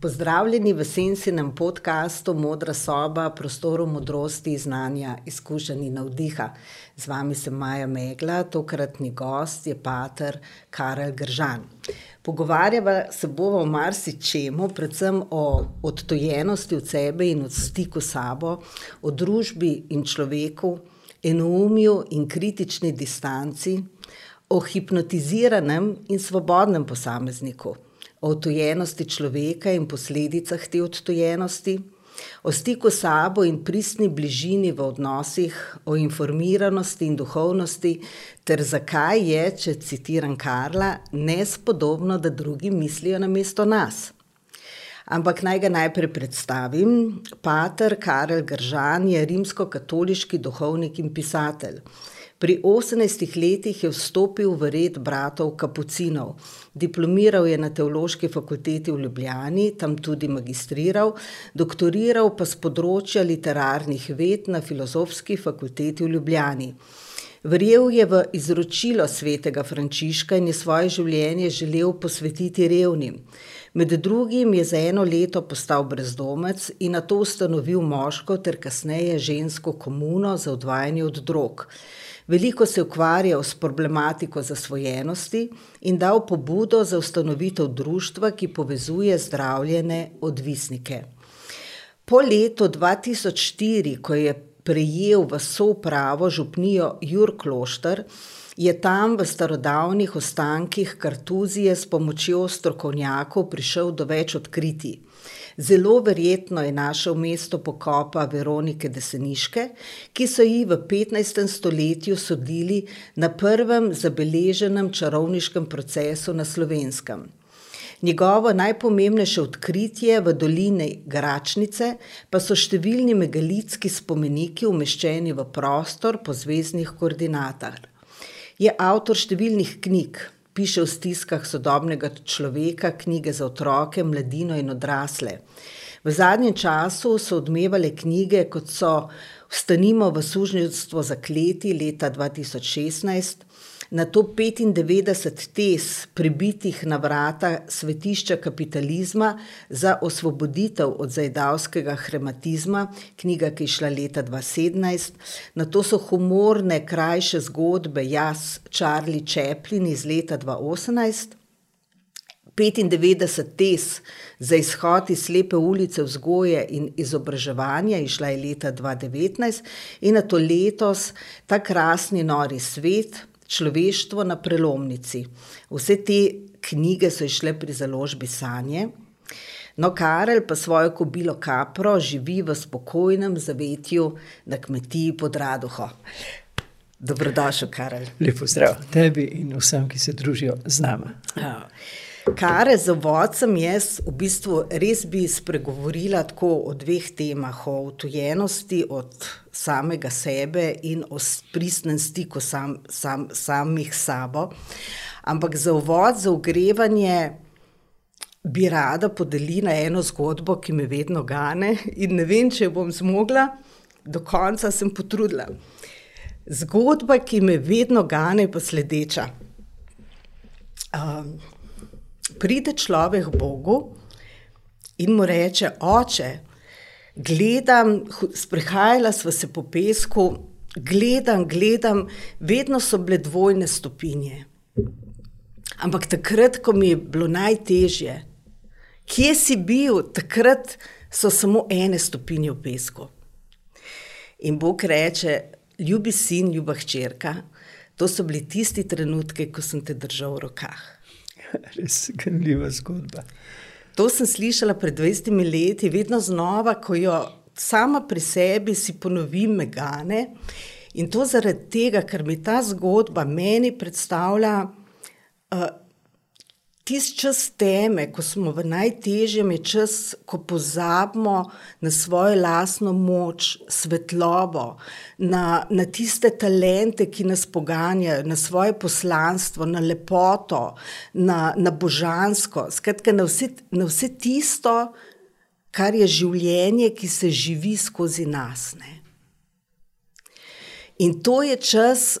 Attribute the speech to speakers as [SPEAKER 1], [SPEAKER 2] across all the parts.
[SPEAKER 1] Pozdravljeni v Sensinem podkastu Modra soba, prostoru modrosti, znanja, izkušenj in navdiha. Z vami sem Maja Megla, tokratni gost je pater Karel Gržan. Pogovarjava se bova o marsičemu, predvsem o odtujenosti od sebe in o stiku s sabo, o družbi in človeku, enoumju in kritični distanci, o hipnotiziranem in svobodnem posamezniku o odtujenosti človeka in posledicah te odtujenosti, o stiku s sabo in pristni bližini v odnosih, o informiranosti in duhovnosti, ter zakaj je, če citiram Karla, nespodobno, da drugi mislijo namesto nas. Ampak naj ga najprej predstavim. Pater Karel Gržan je rimsko-katoliški duhovnik in pisatelj. Pri osemnajstih letih je vstopil v red bratov Kapucinov. Diplomiral je na Teološki fakulteti v Ljubljani, tam tudi magistriral, doktoriral pa s področja literarnih ved na Filozofski fakulteti v Ljubljani. Verjel je v izročilo svetega Frančiška in je svoje življenje želel posvetiti revnim. Med drugim je za eno leto postal brezdomec in nato ustanovil moško ter kasneje žensko komuno za odvajanje od drog. Veliko se ukvarjal s problematiko zasvojenosti in dal pobudo za ustanovitev društva, ki povezuje zdravljene odvisnike. Po letu dva tisoč štiri, ko je prejel v soupravo župnijo Jurklošter, je tam v starodavnih ostankih kartuzije s pomočjo strokovnjakov prišel do več odkritij. Zelo verjetno je našel mesto pokopa Veronike Deseniške, ki so ji v petnajstem stoletju sodili na prvem zabeleženem čarovniškem procesu na Slovenskem. Njegovo najpomembnejše odkritje v dolini Gračnice pa so številni megalitski spomeniki umeščeni v prostor po zvezdnih koordinatah. Je avtor številnih knjig, piše o stiskah sodobnega človeka, knjige za otroke, mladino in odrasle. V zadnjem času so odmevale knjige, kot so Vstanimo v sužnjevstvo zakleti leta 2016, Na to 95 tez prebitih na vrata svetišča kapitalizma za osvoboditev od zajdavskega hrematizma, knjiga, ki je šla leta 2017, na to so humorne, krajše zgodbe Jaz, Charlie Chaplin iz leta 2018, 95 tez za izhod iz slepe ulice vzgoje in izobraževanja, išla je leta 2019 in na to letos ta krasni nori svet, Človeštvo na prelomnici. Vse te knjige so izšle pri založbi Sanje. No, Karel pa svojo kobilo Kapro živi v spokojnem zavetju na kmetiji pod Radoho. Dobrodošel, Karel.
[SPEAKER 2] Lep pozdrav tebi in vsem, ki se družijo z nama.
[SPEAKER 1] Karel, za uvod sem jaz v bistvu res bi spregovorila tako o dveh temah, o odtujenosti od samega sebe in o pristnem stiku samih s sabo. Ampak za uvod, za ogrevanje bi rada podelila eno zgodbo, ki me vedno gane, in ne vem, če jo bom zmogla, do konca se bom potrudila. Zgodba, ki me vedno gane, je pa sledeča. Pride človek Bogu in mu reče: "Oče, gledam, sprehajala sva se po pesku, gledam, gledam, vedno so bile dvojne stopinje. Ampak takrat, ko mi je bilo najtežje, kje si bil? Takrat so samo ene stopinje v pesku." In Bog reče: "Ljubi sin, ljuba hčerka, to so bili tisti trenutki, ko sem te držal v rokah."
[SPEAKER 2] Res ganljiva zgodba.
[SPEAKER 1] To sem slišala pred dvajsetimi leti, vedno znova, ko jo sama pri sebi si ponovim, me gane. In to zaradi tega, ker mi ta zgodba meni predstavlja, tisti čas teme, ko smo v najtežjem, je čas, ko pozabimo na svojo lastno moč, svetlobo, na, na tiste talente, ki nas poganjajo, na svoje poslanstvo, na lepoto, na, na božansko, skratka, na vse, na vse tisto, kar je življenje, ki se živi skozi nas, ne. In to je čas,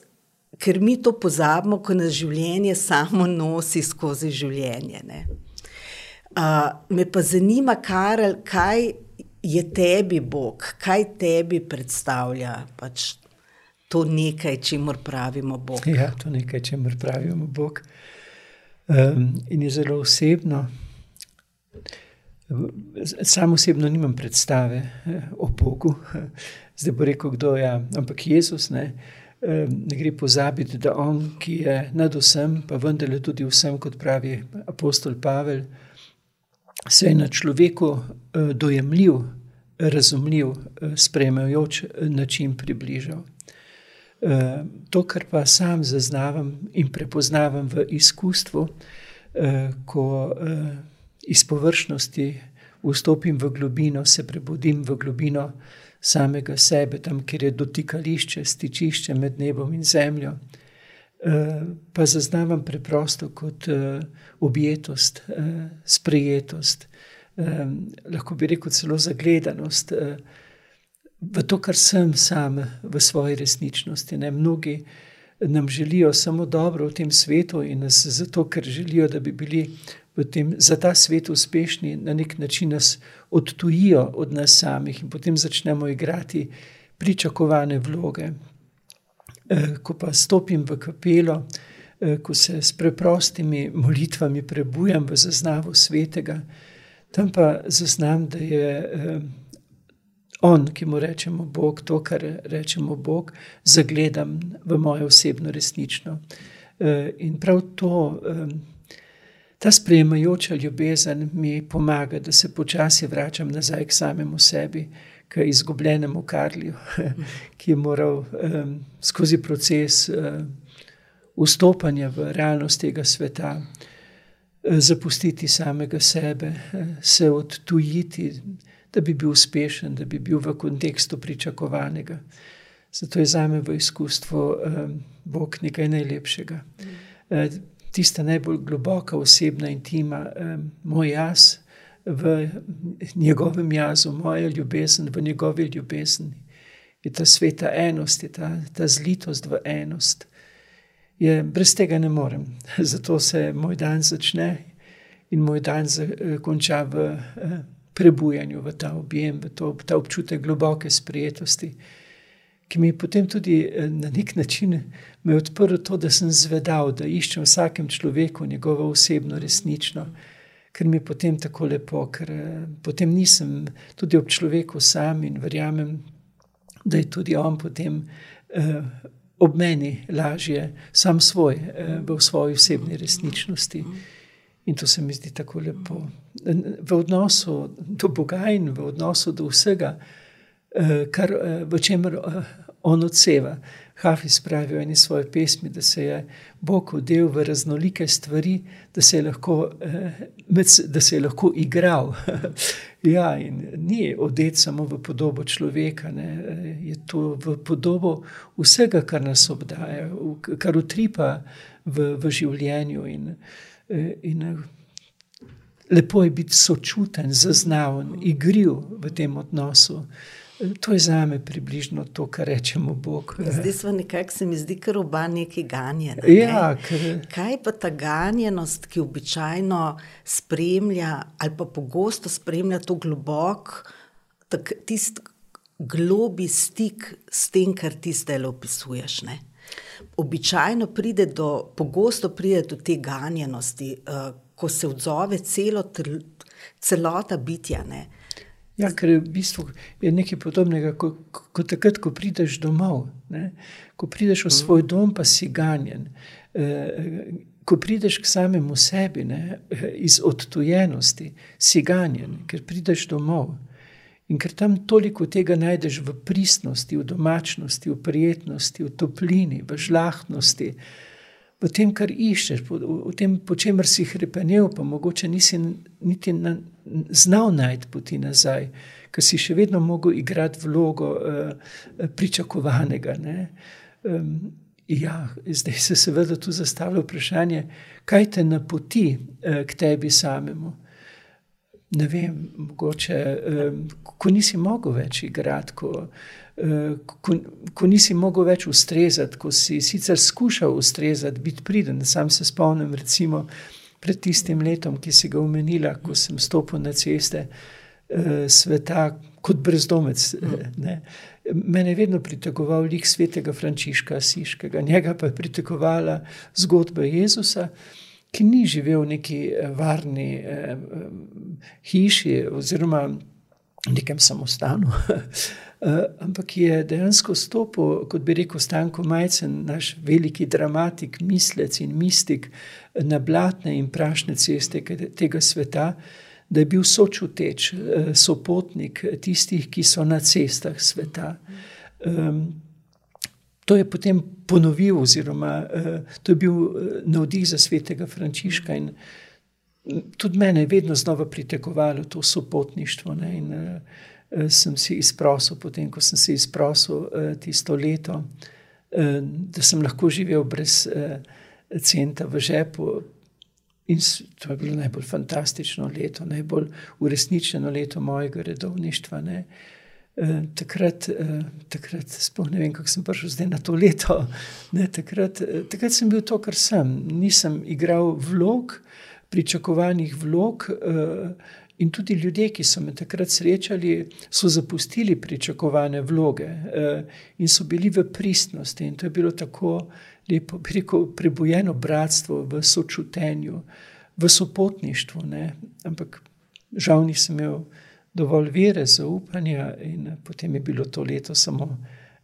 [SPEAKER 1] ker mi to pozabimo, ko nas življenje samo nosi skozi življenje. Uh, me pa zanima, Karel, kaj je tebi Bog, kaj tebi predstavlja pač to nekaj, čemu pravimo Bog.
[SPEAKER 2] Ja, to nekaj, čemu pravimo Bog. Um, in je zelo osebno. Sam osebno nimam predstave eh, o Bogu, zdaj bo rekel, kdo je, ampak Jezus. Ne, ne gre pozabiti, da on, ki je nad vsem, pa vendarle tudi vsem, kot pravi apostol Pavel, se je na človeku eh, dojemljiv, razumljiv, eh, sprejemajoč način približal. To, kar pa sam zaznavam in prepoznavam v izkustvu, ko iz površnosti vstopim v globino, se prebudim v globino samega sebe, tam, kjer je dotikališče, stičišče med nebom in zemljo. Eh, pa zaznavam preprosto kot uh, objetost, uh, sprejetost, lahko bi rekel celo zagledanost v to, kar sem sam v svoji resničnosti. Ne? Mnogi nam želijo samo dobro v tem svetu in nas zato, ker želijo, da bi bili potem za ta svet uspešni, na nek način nas odtujijo od nas samih in potem začnemo igrati pričakovane vloge. Eh, ko pa stopim v kapelo, eh, ko se s preprostimi molitvami prebujam v zaznavo svetega, tam pa zaznam, da je eh, on, ki mu rečemo Bog, to, kar rečemo Bog, zagledam v mojo osebno resnično. In prav to Ta sprejemajoča ljubezen mi pomaga, da se počasi vračam nazaj k samemu sebi, k izgubljenemu Karlju, ki je moral um, skozi proces um, vstopanja v realnost tega sveta um, zapustiti samega sebe, um, se odtujiti, da bi bil uspešen, da bi bil v kontekstu pričakovanega. Zato je za me v izkustvu um, Bog nekaj najlepšega. Um, tista najbolj globoka osebna intima, moj jaz v njegovem jazu, moja ljubezen v njegovi ljubezni. Je ta sveta enost, je ta, ta zlitost v enost. Je, brez tega ne morem. Zato se moj dan začne in moj dan konča v eh, prebujanju, v ta objem, v to, ta občutek globoke sprijetosti ki mi je potem tudi eh, na nek način odprl to, da sem zvedal, da iščem vsakem človeku njegovo osebno resnično, ker mi je potem tako lepo, ker eh, potem nisem tudi ob človeku sam in verjamem, da je tudi on potem eh, ob meni lažje, sam svoj, eh, v svoji osebni resničnosti. In to se mi zdi tako lepo. V odnosu do Boga in v odnosu do vsega, Eh, kar, eh, v čemer eh, on odseva. Hafiz pravi v eni svoji pesmi, da se je Bog odel v raznolike stvari, da se je lahko, da se je lahko igral. ja, in ni odet samo v podobo človeka, ne. je to v podobo vsega, kar nas obdaja, kar utripa v, v življenju. In, in lepo je biti sočuten, zaznaven, igriv v tem odnosu. To je za me približno to, kar rečemo Bog.
[SPEAKER 1] Zdaj smo nekako, se mi zdi, kar oba neki ganjeni. Ne?
[SPEAKER 2] Ja, ker...
[SPEAKER 1] Kaj pa ta ganjenost, ki običajno spremlja, ali pa pogosto spremlja to globok, tisti globi stik s tem, kar ti zdaj opisuješ. Ne? Običajno pride do, pogosto pride do te ganjenosti, uh, ko se odzove celo, celota bitja. Ne?
[SPEAKER 2] Ja, ker je v bistvu je nekaj podobnega, kot ko, ko takrat, ko prideš domov. Ne? Ko prideš v svoj dom, pa si ganjen. E, ko prideš k samemu sebi, ne? iz odtujenosti, si ganjen, ker prideš domov. In ker tam toliko tega najdeš v pristnosti, v domačnosti, v prijetnosti, v toplini, v žlahtnosti v tem, kar iščeš, v tem, po čemer si hrepenel, pa mogoče nisi niti na, znal najti poti nazaj, ker si še vedno mogel igrati vlogo uh, pričakovanega. Um, ja, zdaj se seveda tu zastavlja vprašanje, kaj te napoti uh, k tebi samemu. Ne vem, mogoče, um, ko nisi mogel več igrati, ko, Eh, ko, ko nisi mogel več ustrezati, ko si sicer skušal ustrezati, biti priden. Sam se spomnim, recimo, pred tistim letom, ki si ga omenila, ko sem stopil na ceste uh, sveta kot brezdomec. Ne. Mene je vedno pritegoval lik svetega Frančiška Asiškega, njega pa je pritegovala zgodba Jezusa, ki ni živel v neki varni eh, hiši oziroma nekem samostanu. Uh, ampak je dejansko stopil, kot bi rekel, Stanko Majcen, naš veliki dramatik, mislec in mistik na blatne in prašne ceste tega sveta, da je bil sočuteč, uh, sopotnik tistih, ki so na cestah sveta. Um, to je potem ponovil, oziroma uh, to je bil navdih za svetega Frančiška. In tudi mene je vedno znova pritegovalo to sopotništvo. Ne, in, Eh, sem si izprosil, potem ko sem si izprosil eh, tisto leto, eh, da sem lahko živel brez centa v žepu. In to je bilo najbolj fantastično leto, najbolj uresničeno leto mojega redovništva. Ne. Takrat, takrat sploh ne vem, kako sem prišel zdaj na to leto. Ne, takrat, takrat sem bil to, kar sem. Nisem igral vlog, pričakovanih vlog. In tudi ljudje, ki so me takrat srečali, so zapustili pričakovane vloge eh, in so bili v pristnosti. In to je bilo tako lepo, rekel, prebujeno bratstvo v sočutenju, v sopotništvu. Ne? Ampak žal nisem imel dovolj vere, zaupanja, in potem je bilo to leto samo.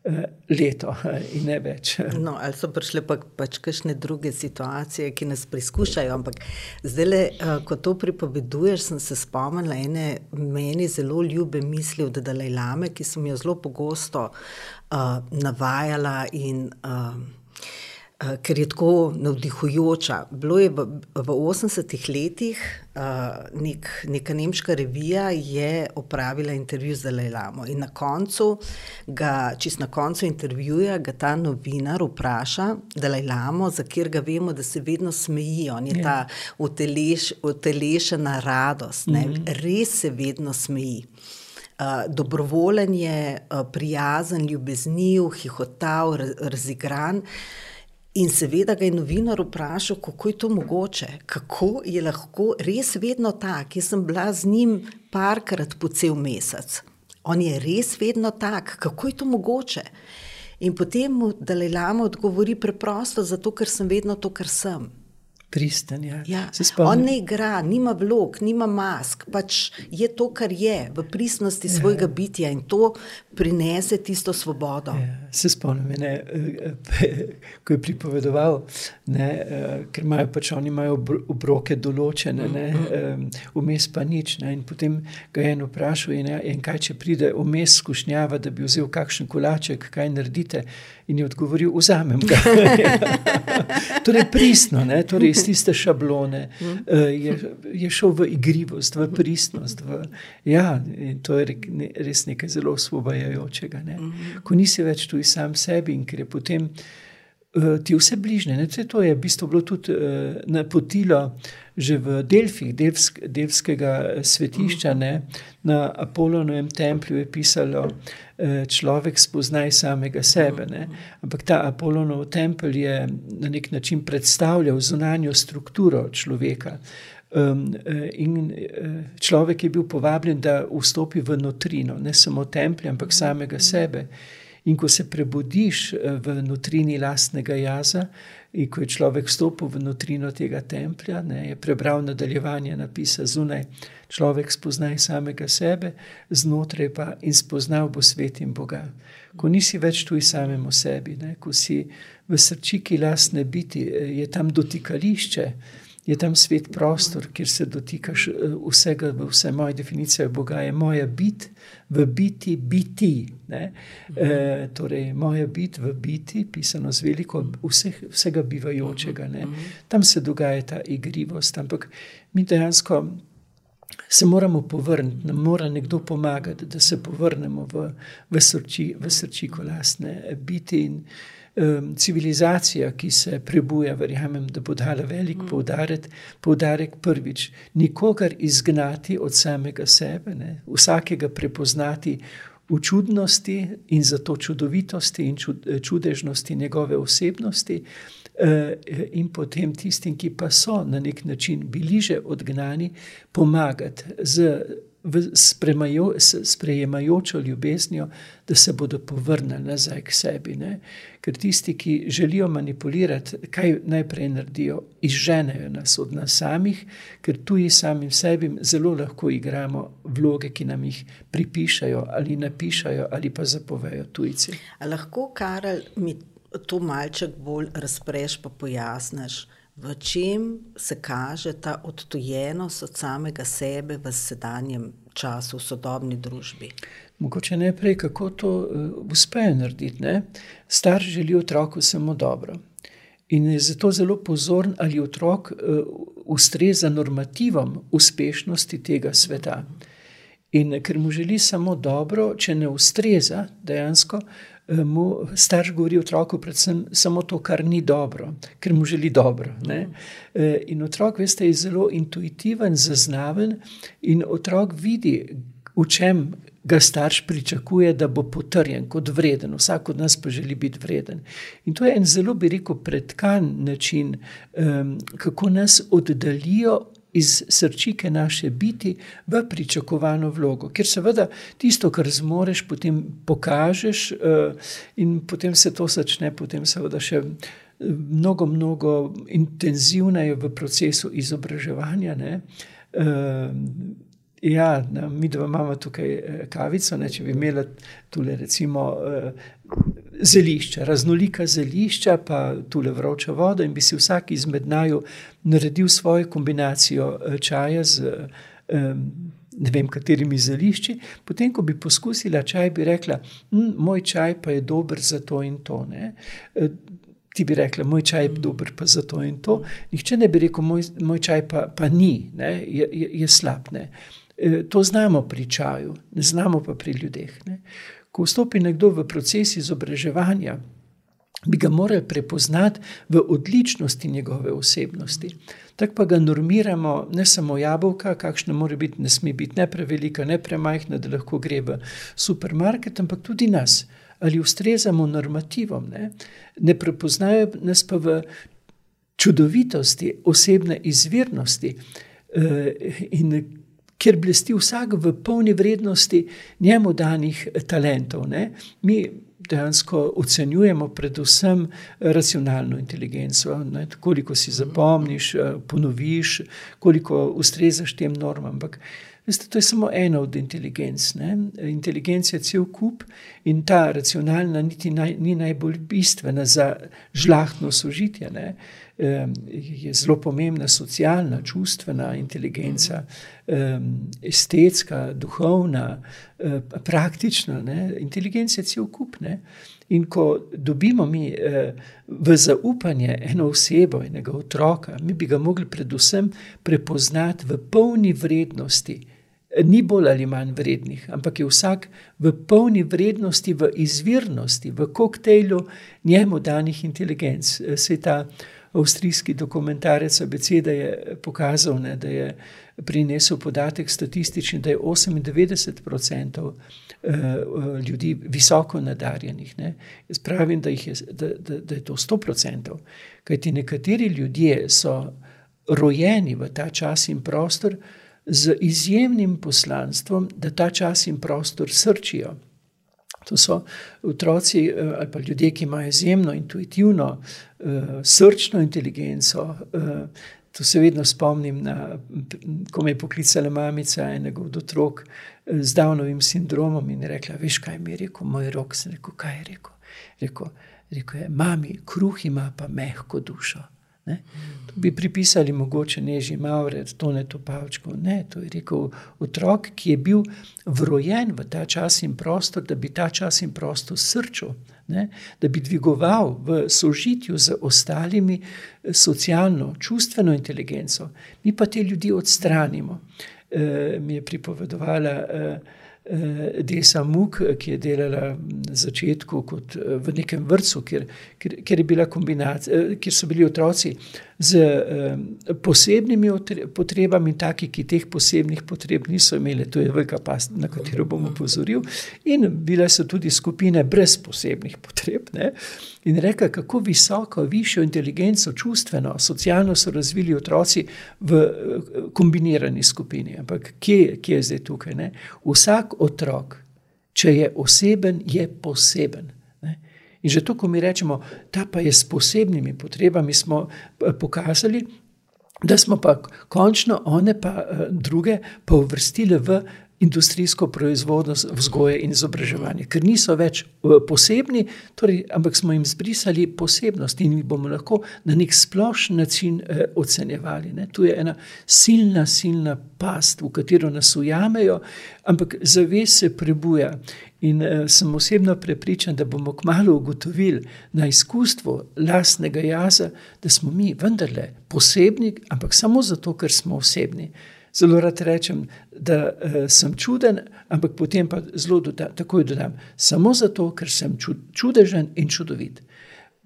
[SPEAKER 2] Eh, leto in ne več.
[SPEAKER 1] No, ali so prišle pa, pač kakšne druge situacije, ki nas preizkušajo. Ampak zdaj, le, eh, ko to pripoveduješ, sem se spomnila ene meni zelo ljube misli od Dalaj Lame, ki sem jo zelo pogosto uh, navajala in uh, ker je tako navdihujoča. Bilo je v, v 80-ih letih, uh, nek, neka nemška revija je opravila intervju z Dalajlamo in na koncu, ga, čist na koncu intervjuja, ga ta novinar vpraša, Dalajlamo, za kjer ga vemo, da se vedno smeji, on je yeah. Ja. ta uteleš, utelešena radost, mm -hmm. res se vedno smeji. Uh, dobrovoljen je, uh, prijazen, ljubezniv, hihotav, razigran. In seveda ga je novinar vprašal, kako je to mogoče, kako je lahko res vedno tak. Jaz sem bila z njim parkrat po cel mesec. On je res vedno tak, kako je to mogoče. In potem mu Dalaj Lama odgovori preprosto, zato ker sem vedno to, kar sem
[SPEAKER 2] pristan. Ja.
[SPEAKER 1] Ja. On ne igra, nima vlog, nima mask, pač je to, kar je v pristnosti ja. svojega ja. bitja in to prinese tisto svobodo.
[SPEAKER 2] Ja. Se spomnim, ne, eh, ko je pripovedoval, ne, eh, ker imajo pač oni imajo obroke določene, ne, mhm. vmes pa nič. Ne, in potem ga je eno vprašal, in, in kaj če pride vmes skušnjava, da bi vzel kakšen kolaček, kaj naredite. In je odgovoril, vzamem ga. torej, pristno, ne, torej iz tiste šablone uh, je, je šel v igrivost, v pristnost. V, ja, to je res nekaj zelo osvobajajočega. Ne. Ko nisi več tu sam sebi in ker je potem uh, ti vse bližnje. Ne, to je v bistvu bilo tudi uh, napotilo že v Delfih, Delfsk, Delfskega svetišča, ne, na Apolonovem templju je pisalo. Eh, človek spoznaj samega sebe. Ne? Ampak ta Apolonov tempelj je na nek način predstavljal zunanjo strukturo človeka. Um, in eh, človek je bil povabljen, da vstopi v notrino, ne samo templja, ampak samega sebe. In ko se prebudiš v notrini lastnega jaza, in ko je človek vstopil v notrino tega templja, ne, je prebral nadaljevanje napisa zunaj človek spoznaj samega sebe, znotraj pa in spoznal bo svet in Boga. Ko nisi več tu samemu sebi, ne? ko si v srčiki lastne biti, je tam dotikališče, je tam svet prostor, kjer se dotikaš eh, vsega, vse moje definicije Boga je moja bit v biti, biti. E, torej, moja bit v biti, pisano z veliko vseh, vsega bivajočega. Ne? Tam se dogaja ta igrivost, ampak mi dejansko se moramo povrniti, nam mora nekdo pomagati, da se povrnemo v, v, srči, v srčiko lastne biti. In, civilizacija, ki se prebuja, verjamem, da bo dala velik mm. poudarek, poudarek prvič, nikogar izgnati od samega sebe, ne? vsakega prepoznati. V čudnosti in zato čudovitosti in čudežnosti njegove osebnosti, in potem tistim, ki pa so na nek način bili že odgnani, pomagati z sprejemajočo ljubeznijo, da se bodo povrnili nazaj k sebi. Ne? Ker tisti, ki želijo manipulirati, kaj najprej naredijo, izženejo nas od nas samih, ker tuji samim sebi zelo lahko igramo vloge, ki nam jih pripišajo ali napišajo ali pa zapovejo tujci.
[SPEAKER 1] A lahko, Karel, mi to malček bolj razpreš, pa pojasniš. V čem se kaže ta odtujenost od samega sebe v sedanjem času, v sodobni družbi?
[SPEAKER 2] Mogoče najprej, kako to uh, uspejo narediti. Ne? Star želi otroku samo dobro. In je zato zelo pozoren, ali otrok uh, ustreza normativom uspešnosti tega sveta. In ker mu želi samo dobro, če ne ustreza dejansko, mu starš govori otroku predvsem samo to, kar ni dobro, ker mu želi dobro. Ne? E, in otrok, veste, je zelo intuitiven, zaznaven in otrok vidi, v čem ga starš pričakuje, da bo potrjen kot vreden. Vsak od nas pa želi biti vreden. In to je en zelo, bi rekel, predkan način, um, kako nas oddaljijo iz srčike naše biti v pričakovano vlogo. Ker seveda tisto, kar zmoriš, potem pokažeš, uh, in potem se to začne, potem seveda še. Eh, mnogo, mnogo intenzivneje v procesu izobraževanja. Uh, ja, mi dva imamo tukaj kavico. Ne, če bi imeli tukaj, recimo, zelišča, raznolika zelišča, pa tudi vroča voda, in bi si vsak izmed naju naredil svojo kombinacijo eh, čaja z ne vem, katerimi zelišči. Potem, ko bi poskusila čaj, bi rekla: hm, Moj čaj pa je dober za to in to. Ne? Eh, ti bi rekla, moj čaj je dober pa za to in to. Nihče ne bi rekel, moj, moj čaj pa, pa ni, je, je, je slab. Ne? Eh, to znamo pri čaju, ne znamo pa pri ljudeh. Ne? Ko vstopi nekdo v proces izobraževanja, bi ga morali prepoznati v odličnosti njegove osebnosti. Tako pa ga normiramo, ne samo jabolka, kakšna mora biti, ne sme biti ne prevelika, ne premajhna, da lahko gre v supermarket, ampak tudi nas. Ali ustrezamo normativom, ne, ne prepoznajo nas pa v čudovitosti, osebne izvirnosti uh, in kjer blesti vsak v polni vrednosti njemu danih talentov. Ne? Mi dejansko ocenjujemo predvsem racionalno inteligenco, ne? koliko si zapomniš, eh, ponoviš, koliko ustrezaš tem normam. Ampak Veste, to je samo ena od inteligenc. Ne? Inteligenca je cel kup in ta racionalna niti naj, ni najbolj bistvena za žlahtno sožitje. Ne? Je zelo pomembna socialna, čustvena inteligenca, estetska, duhovna, eh, praktična. Ne? Inteligenca je cel kup. Ne? In ko dobimo mi eh, v zaupanje eno osebo, enega otroka, mi bi ga mogli predvsem prepoznati v polni vrednosti ni bolj ali manj vrednih, ampak je vsak v polni vrednosti, v izvirnosti, v koktejlu njemu danih inteligenc. Se ta avstrijski dokumentarec Abeceda je pokazal, ne, da je prinesel podatek statistični, da je 98% eh, ljudi visoko nadarjenih. Ne. Jaz pravim, da, je, da, da, da je to 100%, kajti nekateri ljudje so rojeni v ta čas in prostor, z izjemnim poslanstvom, da ta čas in prostor srčijo. To so otroci eh, ali pa ljudje, ki imajo izjemno intuitivno, eh, srčno inteligenco. Eh, to se vedno spomnim, na, ko me je poklicala mamica enega od otrok z Downovim sindromom in rekla: Veš, kaj mi je rekel, moj rok. Sem rekel: Kaj je rekel? Rekel, rekel je: Mami, kruh ima pa mehko dušo. Ne? To bi pripisali mogoče neži Maure, to ne to pavčko. Ne, to je rekel otrok, ki je bil vrojen v ta čas in prostor, da bi ta čas in prostor srčil, ne? da bi dvigoval v sožitju z ostalimi eh, socialno, čustveno inteligenco. Mi pa te ljudi odstranimo. E, mi je pripovedovala e, Desa Muk, ki je delala na začetku kot v nekem vrtu, kjer, kjer, kjer, kjer so bili otroci z posebnimi potrebami, taki, ki teh posebnih potreb niso imeli. To je velika past, na katero bom upozoril. In bile so tudi skupine brez posebnih potreb. Ne? In reka, kako visoko, višjo inteligenco, čustveno, socialno so razvili otroci v kombinirani skupini. Ampak kje, kje je zdaj tukaj? Ne? Vsak otrok, če je oseben, je poseben. In že to, ko mi rečemo, ta pa je s posebnimi potrebami, smo pokazali, da smo pa končno one pa druge pa uvrstili v industrijsko proizvodnjo, vzgoje in izobraževanje, ker niso več posebni, torej, ampak smo jim zbrisali posebnost in jih bomo lahko na nek splošen način eh, ocenjevali. Ne. Tu je ena silna, silna past, v katero nas ujamejo, ampak zavest se prebuja. In eh, sem osebno prepričan, da bomo kmalo ugotovili na izkustvu lastnega jaza, da smo mi vendarle posebni, ampak samo zato, ker smo osebni zelo rad rečem, da uh, sem čuden, ampak potem pa zelo doda, takoj dodam, samo zato, ker sem čud, čudežen in čudovit.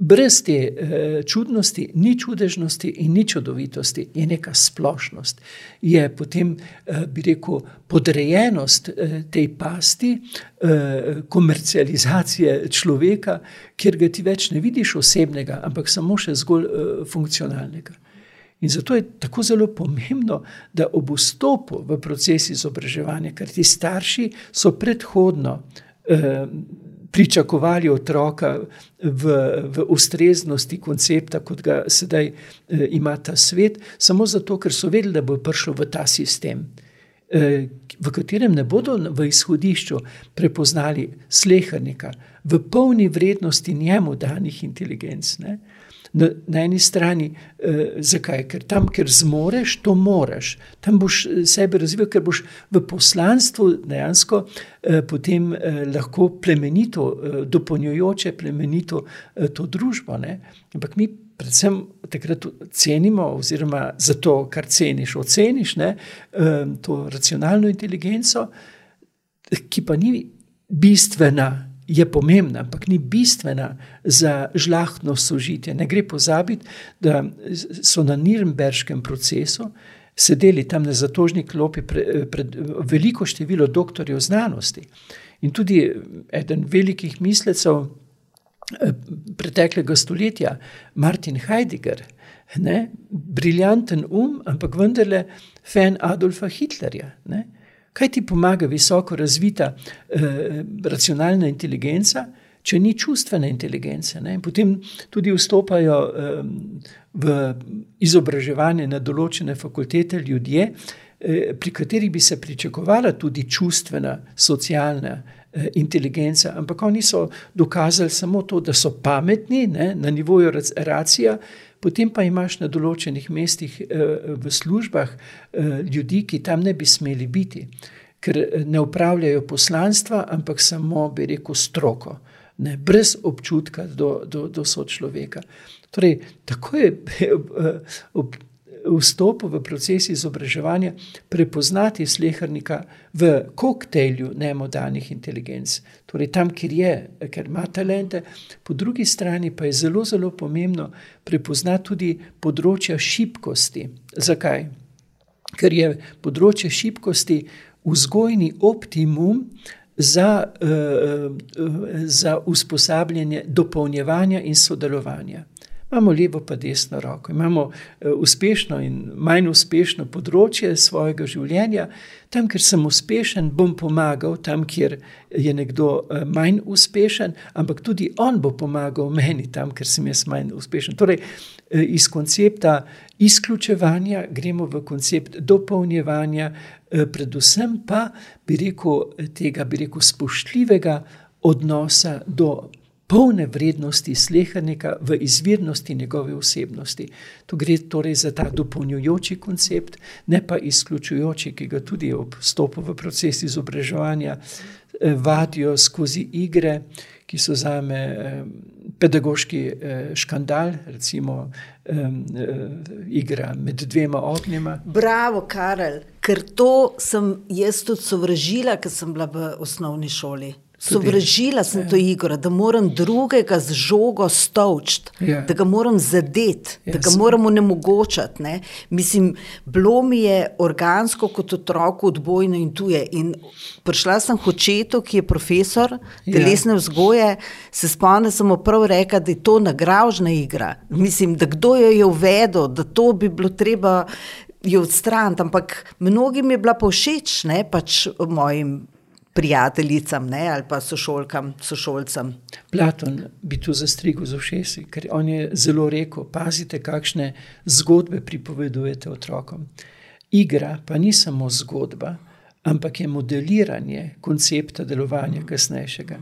[SPEAKER 2] Brez te uh, čudnosti ni čudežnosti in ni čudovitosti, je neka splošnost. Je potem, uh, bi rekel, podrejenost uh, tej pasti, uh, komercializacije človeka, kjer ga ti več ne vidiš osebnega, ampak samo še zgolj uh, funkcionalnega. In zato je tako zelo pomembno, da ob vstopu v proces izobraževanja, ker ti starši so predhodno eh, pričakovali otroka v, v ustreznosti koncepta, kot ga sedaj eh, ima ta svet, samo zato, ker so vedeli, da bo prišlo v ta sistem. Eh, v katerem ne bodo v izhodišču prepoznali slehrnika, v polni vrednosti njemu danih inteligenc. Ne? Na, na eni strani, eh, zakaj? Ker tam, kjer zmoreš, to moraš. Tam boš eh, sebe razvil, ker boš v poslanstvu dejansko eh, potem eh, lahko plemenito, eh, dopolnjujoče plemenito eh, to družbo. Ne? Ampak mi. Predvsem takrat cenimo, oziroma za to, kar ceniš, oceniš ne, eh, to racionalno inteligenco, ki pa ni bistvena, je pomembna, ampak ni bistvena za žlahtno sožitje. Ne gre pozabiti, da so na Nürnberškem procesu sedeli tam na zatožni klopi pred, pred veliko število doktorjev znanosti. In tudi eden velikih mislecev eh, preteklega stoletja, Martin Heidegger, ne, briljanten um, ampak vendarle fan Adolfa Hitlerja. Ne, Kaj ti pomaga visoko razvita eh, racionalna inteligenca, če ni čustvene inteligence? Ne? Potem tudi vstopajo eh, v izobraževanje na določene fakultete ljudje, eh, pri katerih bi se pričakovala tudi čustvena, socialna. Eh, inteligenca, ampak oni so dokazali samo to, da so pametni ne, na nivoju racija, potem pa imaš na določenih mestih eh, v službah eh, ljudi, ki tam ne bi smeli biti, ker eh, ne upravljajo poslanstva, ampak samo, bi rekel, stroko, ne, brez občutka do, do, do sočloveka. Torej, tako je ob vstopu v proces izobraževanja prepoznati slehrnika v koktejlu nemodanih inteligenc. Torej, tam, kjer je, ker ima talente, po drugi strani pa je zelo, zelo pomembno prepoznati tudi področja šibkosti. Zakaj? Ker je področje šibkosti vzgojni optimum. Za, za usposabljanje, dopolnjevanja in sodelovanja imamo levo pa desno roko, imamo uh, uspešno in manj uspešno področje svojega življenja. Tam, kjer sem uspešen, bom pomagal, tam, kjer je nekdo uh, manj uspešen, ampak tudi on bo pomagal meni, tam, kjer sem jaz manj uspešen. Torej, uh, iz koncepta izključevanja gremo v koncept dopolnjevanja, predvsem pa bi rekel tega, bi rekel spoštljivega odnosa do polne vrednosti slehrnika v izvirnosti njegove osebnosti. Tu gre torej za ta dopolnjujoči koncept, ne pa izključujoči, ki ga tudi ob stopu v proces izobraževanja eh, vadijo skozi igre, ki so za me pedagoški škandal, recimo igra med dvema ognjema.
[SPEAKER 1] Bravo, Karel, ker to sem jaz tudi sovražila, ker sem bila v osnovni šoli. Sovražila sem ja. to igro, da moram drugega z žogo stovčiti, ja. da ga moram zadeti, ja, da ga moram onemogočati. Mislim, bilo mi je organsko kot otroku odbojno in tuje. In prišla sem k očetu, ki je profesor ja. telesne vzgoje, se spomnim, sem mu prav rekla, da je to nagražna igra. Mislim, da kdo jo je uvedel, da to bi bilo treba jo odstraniti, ampak mnogim je bila pa všeč, ne pač mojim prijateljicam ne, ali pa sošolkam, sošolcem.
[SPEAKER 2] Platon bi tu zastrigel z ušesi, ker on je zelo rekel: pazite, kakšne zgodbe pripovedujete otrokom. Igra pa ni samo zgodba, ampak je modeliranje koncepta delovanja kasnejšega.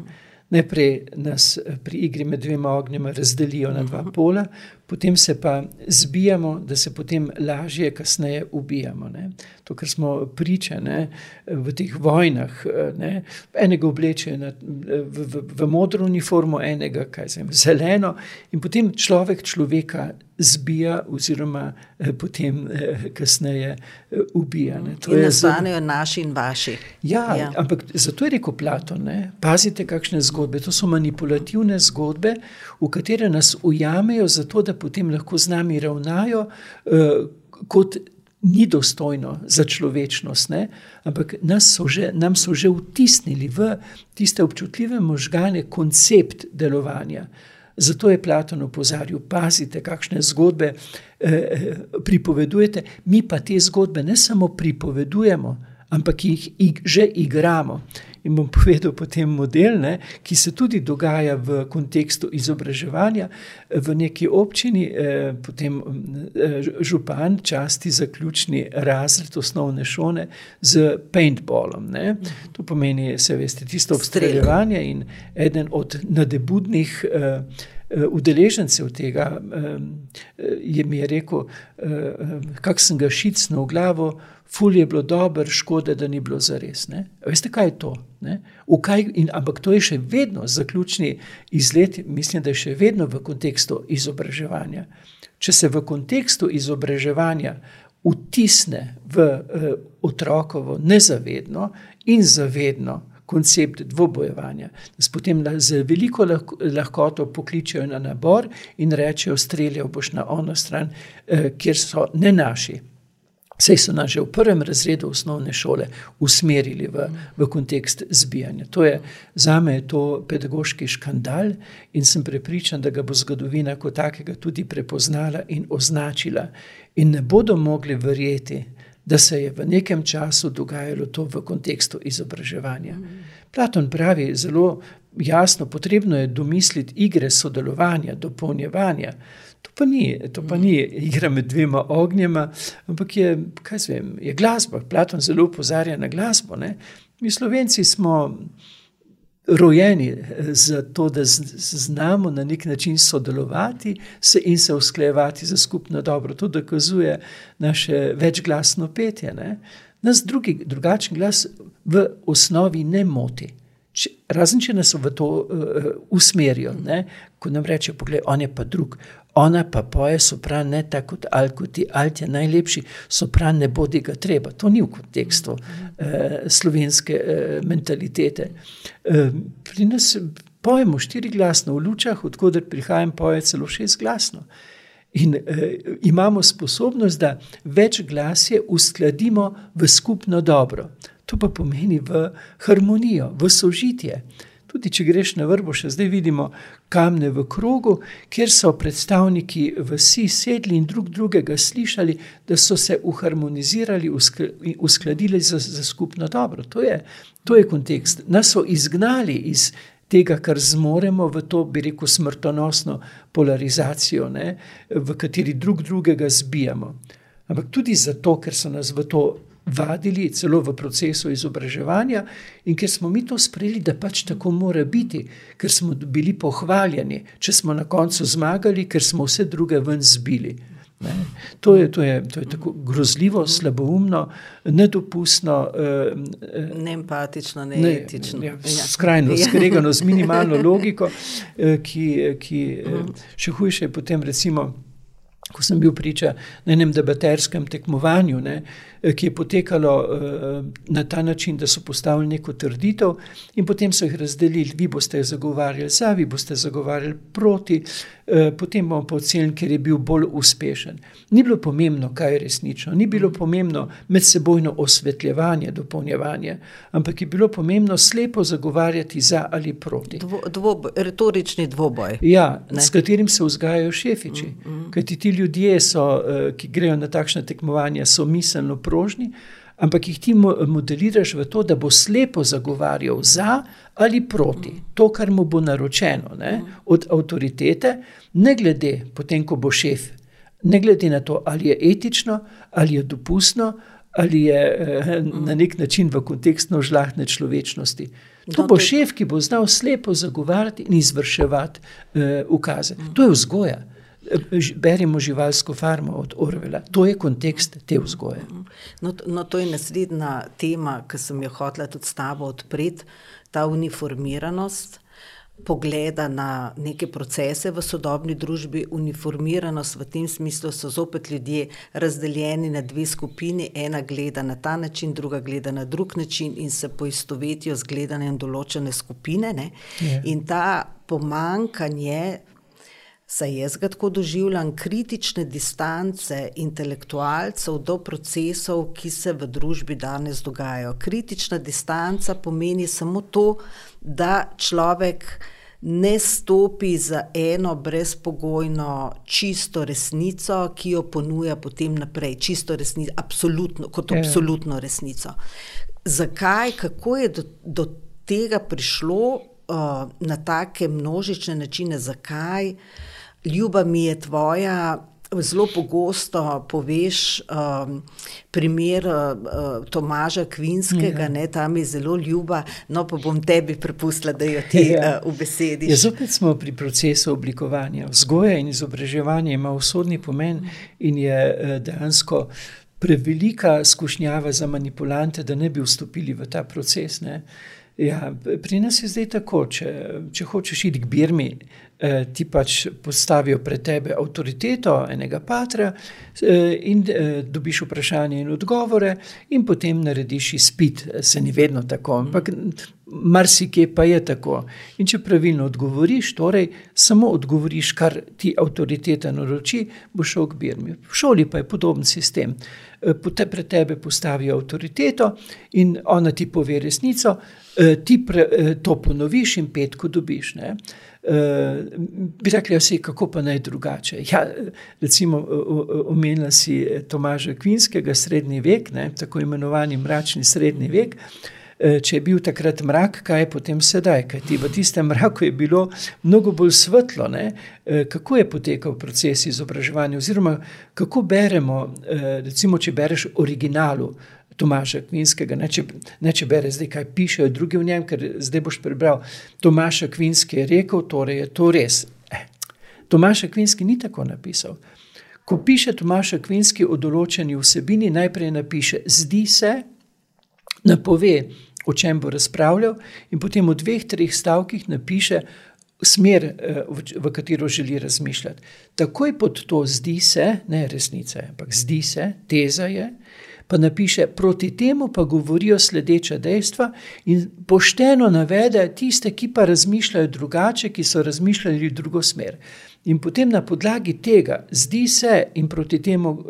[SPEAKER 2] Najprej nas pri igri med dvema ognjema razdelijo na dva pola, potem se pa zbijamo, da se potem lažje, kasneje ubijamo. Ne. To, kar smo priča ne, v teh vojnah, ne, enega oblečejo v, v, v modro uniformo, enega zem, zeleno, in potem človek človeka zbija, oziroma eh, potem eh, kasneje eh, ubija. Ne.
[SPEAKER 1] To in nastanejo naši in vaši.
[SPEAKER 2] Ja, ja. ampak zato je rekel Platon: ne, pazite, kakšne zgodbe. To so manipulativne zgodbe, v katere nas ujamejo, zato da potem lahko z nami ravnajo, uh, kot ni dostojno za človečnost. Ne? Ampak so že, nam so že vtisnili v tiste občutljive možgane koncept delovanja. Zato je Platon opozarjal, pazite, kakšne zgodbe eh, pripovedujete, mi pa te zgodbe ne samo pripovedujemo, ampak jih ig, že igramo. In bom povedal potem model, ne, ki se tudi dogaja v kontekstu izobraževanja. V neki občini eh, potem eh, župan časti zaključni razred osnovne šole z paintballom. Ne. To pomeni, se veste, tisto obstreljevanje in eden od nadebudnih eh, udeležencev tega je mi je rekel, kak sem ga šicnil v glavo, ful je bilo dobro, škoda, da ni bilo za res. Veste, kaj je to? Kaj, in, ampak to je še vedno zaključni izlet, mislim, da je še vedno v kontekstu izobraževanja. Če se v kontekstu izobraževanja vtisne v uh, otrokovo nezavedno in zavedno koncept dvobojevanja, da se potem z veliko lahko, lahkoto pokličejo na nabor in rečejo: Streljal boš na ono stran, uh, kjer so ne naši. Sej so nas že v prvem razredu osnovne šole usmerili v, v kontekst zbijanja. To je, za me je to pedagoški škandal in sem prepričan, da ga bo zgodovina kot takega tudi prepoznala in označila. In ne bodo mogli verjeti, da se je v nekem času dogajalo to v kontekstu izobraževanja. Platon pravi zelo jasno, potrebno je domisliti igre sodelovanja, dopolnjevanja. To pa ni, to pa ni igra med dvema ognjema, ampak je, vem, je glasba. Platon zelo upozorja na glasbo. Ne? Mi, slovenci, smo rojeni za to, da znamo na nek način sodelovati se in se usklejevati za skupno dobro. To dokazuje naše večglasno petje. Ne? Nas drugi, drugačen glas v osnovi ne moti. Če, razen če nas v to uh, usmerijo, ne? ko nam rečejo, poglej, on je pa drug, ona pa poje sopran, ne tako kot Alkuti, Alt je najlepši, sopran ne bodi ga treba. To ni v kontekstu uh, slovenske uh, mentalitete. Uh, pri nas pojemo štiri glasno, v lučah, odkuder prihajam, poje celo šest glasno. In uh, imamo sposobnost, da več glasje uskladimo v skupno dobro. To pa pomeni v harmonijo, v sožitje. Tudi če greš na vrbo, še zdaj vidimo kamne v krogu, kjer so predstavniki vsi sedli in drug drugega slišali, da so se uharmonizirali, uskladili za, za skupno dobro. To je, to je kontekst. Nas so izgnali iz tega, kar zmoremo, v to, bi rekel, smrtonosno polarizacijo, ne, v kateri drug drugega zbijamo. Ampak tudi zato, ker so nas v to vadili, celo v procesu izobraževanja, in ker smo mi to sprejeli, da pač tako mora biti, ker smo bili pohvaljeni, če smo na koncu zmagali, ker smo vse druge ven zbili. Ne. To, je, to, je, to je tako grozljivo, slaboumno, nedopustno.
[SPEAKER 1] Eh, Neempatično, neetično. Ne, ja,
[SPEAKER 2] ja. skrajno ja. skregano z minimalno logiko, eh, ki, ki uh-huh. še hujše je potem recimo. Ko sem bil priča na enem debaterskem tekmovanju, ne, Eh, ki je potekalo eh, na ta način, da so postavili neko trditev, in potem so jih razdelili, vi boste zagovarjali za, vi boste zagovarjali proti, eh, potem bomo pa ocenili, ker je bil bolj uspešen. Ni bilo pomembno, kaj je resnično, ni bilo pomembno medsebojno osvetljevanje, dopolnjevanje, ampak je bilo pomembno slepo zagovarjati za ali proti.
[SPEAKER 1] Dvo, dvo, retorični dvoboj.
[SPEAKER 2] Ja, ne? s katerim se vzgajajo šefiči. Mm, mm. Kajti ti ljudje, so, ki grejo na takšne tekmovanja, so miselno prožni, ampak jih ti modeliraš v to, da bo slepo zagovarjal za ali proti. To, kar mu bo naročeno ne, od avtoritete, ne glede potem, ko bo šef, ne glede na to, ali je etično, ali je dopustno, ali je eh, na nek način v kontekstu žlahne človečnosti. To bo šef, ki bo znal slepo zagovarjati in izvrševati uh, ukaze. To je vzgoja beremo živalsko farmo od Orvela. To je kontekst te vzgoje.
[SPEAKER 1] No, no, to je naslednja tema, ki sem jo hotela tudi s tabo odpreti, ta uniformiranost. Pogleda na neke procese v sodobni družbi, uniformiranost v tem smislu, so zopet ljudje razdeljeni na dve skupini. Ena gleda na ta način, druga gleda na drug način in se poistovetijo z gledanjem določene skupine. Yeah. Ja. In ta pomankanje Saj jaz ga tako doživljam kritične distance intelektualcev do procesov, ki se v družbi danes dogajajo. Kritična distanca pomeni samo to, da človek ne stopi za eno brezpogojno čisto resnico, ki jo ponuja potem naprej, čisto resnico, absolutno, kot ja. absolutno resnico. Zakaj, kako je do, do tega prišlo uh, na take množične načine, zakaj? Ljuba mi je tvoja. Zelo pogosto poveš um, primer uh, Tomaža Kvinskega, ja. ne, tam je zelo ljuba, no pa bom tebi prepustila, da jo ti ja. uh, v besedi.
[SPEAKER 2] Ja, zopet smo pri procesu oblikovanja. Vzgoja in izobraževanje ima usodni pomen in je uh, dejansko prevelika skušnjava za manipulante, da ne bi vstopili v ta proces. Ja, pri nas je zdaj tako, če, če hočeš iti k Birmi, Eh, ti pač postavijo pred tebe avtoriteto enega patra eh, in eh, dobiš vprašanje in odgovore, in potem narediš izpit. Se ni vedno tako, ampak marsikje pa je tako. In če pravilno odgovoriš, torej samo odgovoriš, kar ti avtoriteta naroči, bo šel k birmi. V šoli pa je podoben sistem. Pred tebe postavijo avtoriteto in ona ti pove resnico, ti to ponoviš in petko dobiš. Ne? Uh, bi rekli, vse, ja, kako pa naj drugače. Ja, recimo, omenila si Tomaža Kvinskega, srednji vek, ne, tako imenovani mračni srednji vek. Uh, če je bil takrat mrak, kaj je potem sedaj? Kajti v tistem mraku je bilo mnogo bolj svetlo. Ne? Kako je potekal proces izobraževanja, oziroma kako beremo, recimo, če bereš originalu. Tomaša Kvinskega, ne če, ne če bere zdaj, kaj pišejo drugi v njem, ker zdaj boš prebral. Tomaša Kvinski je rekel, torej je to res. Eh. Tomaša Kvinski ni tako napisal. Ko piše Tomaša Kvinski o določeni vsebini, najprej napiše: Zdi se, napove, o čem bo razpravljal, in potem v dveh, treh stavkih napiše smer, eh, v katero želi razmišljati. Takoj pod to zdi se, ne resnica, ampak zdi se, teza je pa napiše, proti temu pa govorijo sledeča dejstva in pošteno navede tiste, ki pa razmišljajo drugače, ki so razmišljali v drugo smer. In potem na podlagi tega, zdi se, in proti temu uh,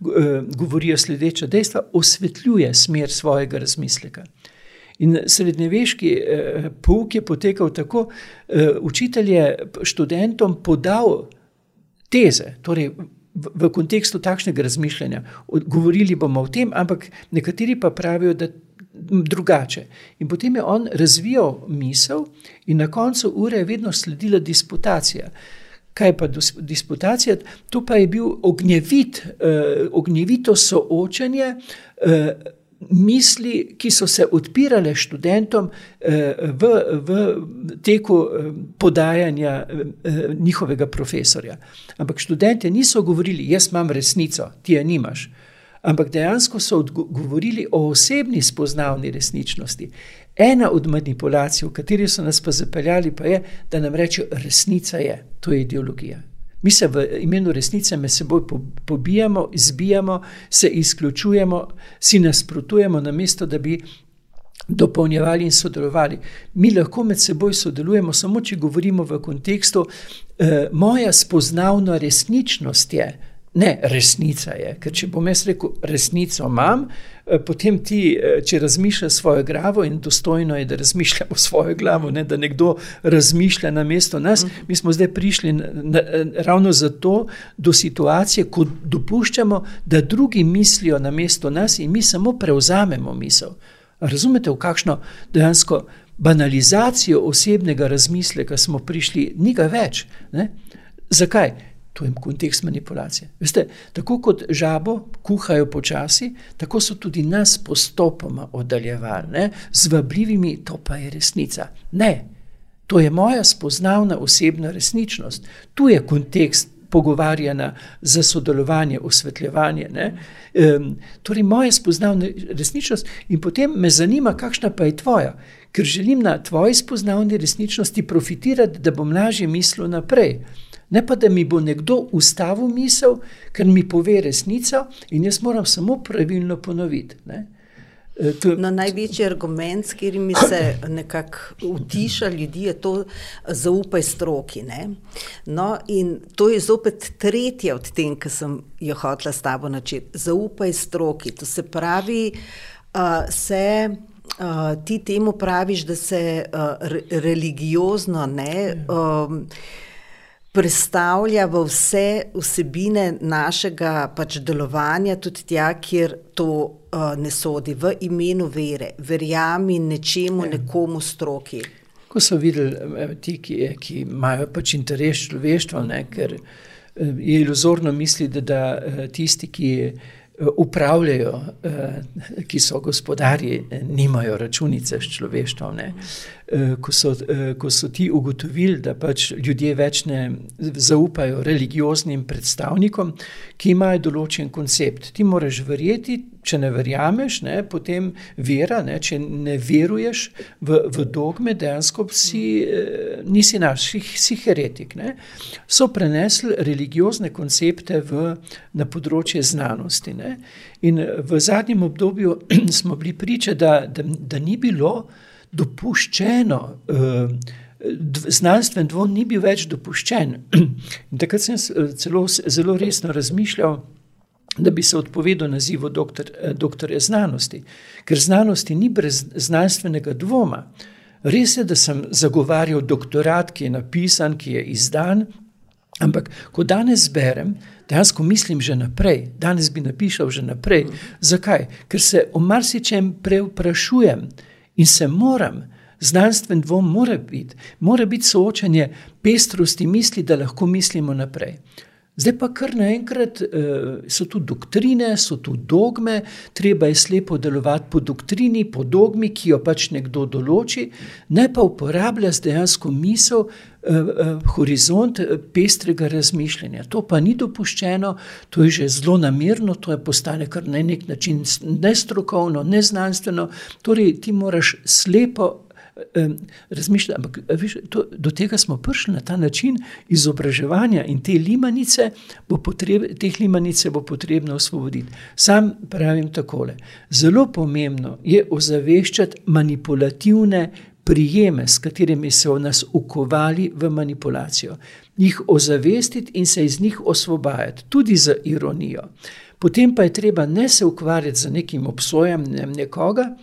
[SPEAKER 2] uh, govorijo sledeča dejstva, osvetljuje smer svojega razmisleka. In srednjeveški uh, pouk je potekal tako, uh, učitelj je študentom podal teze, torej v, v kontekstu takšnega razmišljanja. Govorili bomo o tem, ampak nekateri pa pravijo, da drugače. In potem je on razvijal misel, in na koncu ure je vedno sledila disputacija. Kaj pa disputacija? To pa je bil ognjevit, uh, ognjevito soočanje uh, misli, ki so se odpirale študentom v, v teku podajanja njihovega profesorja. Ampak študente niso govorili, jaz imam resnico, ti je nimaš. Ampak dejansko so govorili o osebni spoznavni resničnosti. Ena od manipulacij, v kateri so nas pa zapeljali, pa je, da nam rečejo, resnica je, to je ideologija. Mi se v imenu resnice med seboj pobijamo, izbijamo, se izključujemo, si nasprotujemo, namesto da bi dopolnjevali in sodelovali. Mi lahko med seboj sodelujemo, samo če govorimo v kontekstu, eh, moja spoznavna resničnost je. Ne, resnica je. Ker če bom jaz rekel, resnico imam, eh, potem ti, eh, če razmišljaš svojo glavo, in dostojno je, da razmišljamo svojo glavo, ne, da nekdo razmišlja na mesto nas. Mhm. Mi smo zdaj prišli na, na, ravno zato do situacije, ko dopuščamo, da drugi mislijo na mesto nas in mi samo prevzamemo misel. Razumete, v kakšno dejansko banalizacijo osebnega razmisleka smo prišli, ni ga več. Ne? Zakaj? To je kontekst manipulacije. Veste, tako kot žabo kuhajo počasi, tako so tudi nas postopoma oddaljevali ne? z vabljivimi, to pa je resnica. Ne, to je moja spoznavna osebna resničnost. Tu je kontekst pogovarjanja za sodelovanje, osvetljevanje. Um, torej, moja spoznavna resničnost in potem me zanima, kakšna pa je tvoja. Ker želim na tvoji spoznavni resničnosti profitirati, da bom lažje mislil naprej. Ne pa, da mi bo nekdo ustavil misel, ker mi pove resnico in jaz moram samo pravilno ponoviti. Ne?
[SPEAKER 1] E, to, no, največji argument, s katerimi se nekako utiša ljudi, je to, zaupaj stroki. No, in to je zopet tretje od tem, kar sem jo hotela s tabo načeti. Zaupaj stroki. To se pravi, uh, se. Uh, ti temu praviš, da se uh, re, religiozno ne. Um, predstavlja v vse vsebine našega pač delovanja, tudi tja, kjer to uh, ne sodi, v imenu vere, verjami nečemu, ja. nekomu stroki.
[SPEAKER 2] Ko so videli eh, ti, ki, ki imajo pač interes človeštva, ne, ker eh, je iluzorno misliti, da, da tisti, ki upravljajo, ki so gospodarji, nimajo računice s človeštvom. Ne. Eh, ko so, eh, ko so ti ugotovili, da pač ljudje več ne zaupajo religioznim predstavnikom, ki imajo določen koncept. Ti moraš verjeti, če ne verjameš, ne, potem vera, ne, če ne veruješ v, v dogme, dejansko si, eh, nisi naš, si, heretik. Ne. So prenesli religiozne koncepte v, na področje znanosti. Ne. In v zadnjem obdobju smo bili priče, da, da, da ni bilo dopuščeno. Uh, Znanstven dvom ni bil več dopuščen. In takrat sem eh, celo zelo resno razmišljal, da bi se odpovedal nazivu doktor, eh, doktorja znanosti, ker znanosti ni brez znanstvenega dvoma. Res je, da sem zagovarjal doktorat, ki je napisan, ki je izdan, ampak ko danes berem, dejansko mislim že naprej, danes bi napisal že naprej. Zakaj? Ker se o marsičem preoprašujem. In se moram, znanstven dvom mora biti, mora biti soočanje pestrosti misli, da lahko mislimo naprej. Zdaj pa kar naenkrat uh, so tu doktrine, so tu dogme, treba je slepo delovati po doktrini, po dogmi, ki jo pač nekdo določi, ne pa uporabljati dejansko misel, uh, uh, horizont pestrega razmišljanja. To pa ni dopuščeno, to je že zelo namerno, to je postane kar na nek način nestrokovno, neznanstveno. Torej, ti moraš slepo razmišljati. Ampak viš, to, do tega smo prišli na ta način izobraževanja in te limanice bo, potreb, teh limanice bo potrebno osvoboditi. Sam pravim takole. Zelo pomembno je ozaveščati manipulativne prijeme, s katerimi so nas ukovali v manipulacijo. Jih ozavestiti in se iz njih osvobajati, tudi z ironijo. Potem pa je treba ne se ukvarjati z nekim obsojanjem nekoga,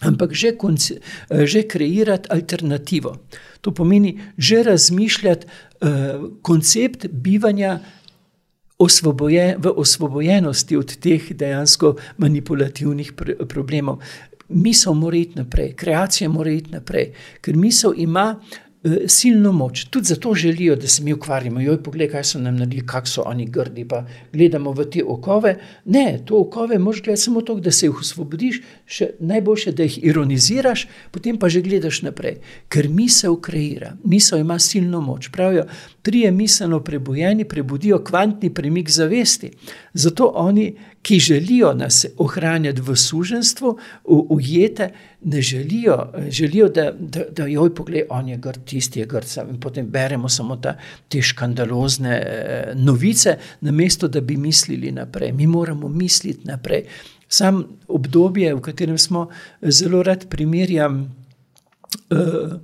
[SPEAKER 2] ampak že, konci, eh, že kreirati alternativo. To pomeni že razmišljati uh, koncept bivanja osvoboje, v osvobojenosti od teh dejansko manipulativnih pr problemov. Misel mora iti naprej, kreacija mora iti naprej, ker misel ima Eh, silno moč. Tudi zato želijo, da se mi ukvarjamo. Joj, poglej, kaj so nam naredili, kako so oni grdi. Pa gledamo v te okove. Ne, to okove moš gledati samo to, da se jih osvobodiš, še najboljše, da jih ironiziraš, potem pa že gledaš naprej. Ker misel kreira, misel ima silno moč. Pravijo, trije miselno prebujeni prebudijo kvantni premik zavesti. Zato oni, ki želijo nas ohranjati v suženstvu, ujete, ne želijo, želijo da, da, da joj pogled, on je grd, tisti je grd. In potem beremo samo ta, te škandalozne eh, novice, namesto da bi mislili naprej. Mi moramo misliti naprej. Sam obdobje, v katerem smo zelo rad primerjam. Uh,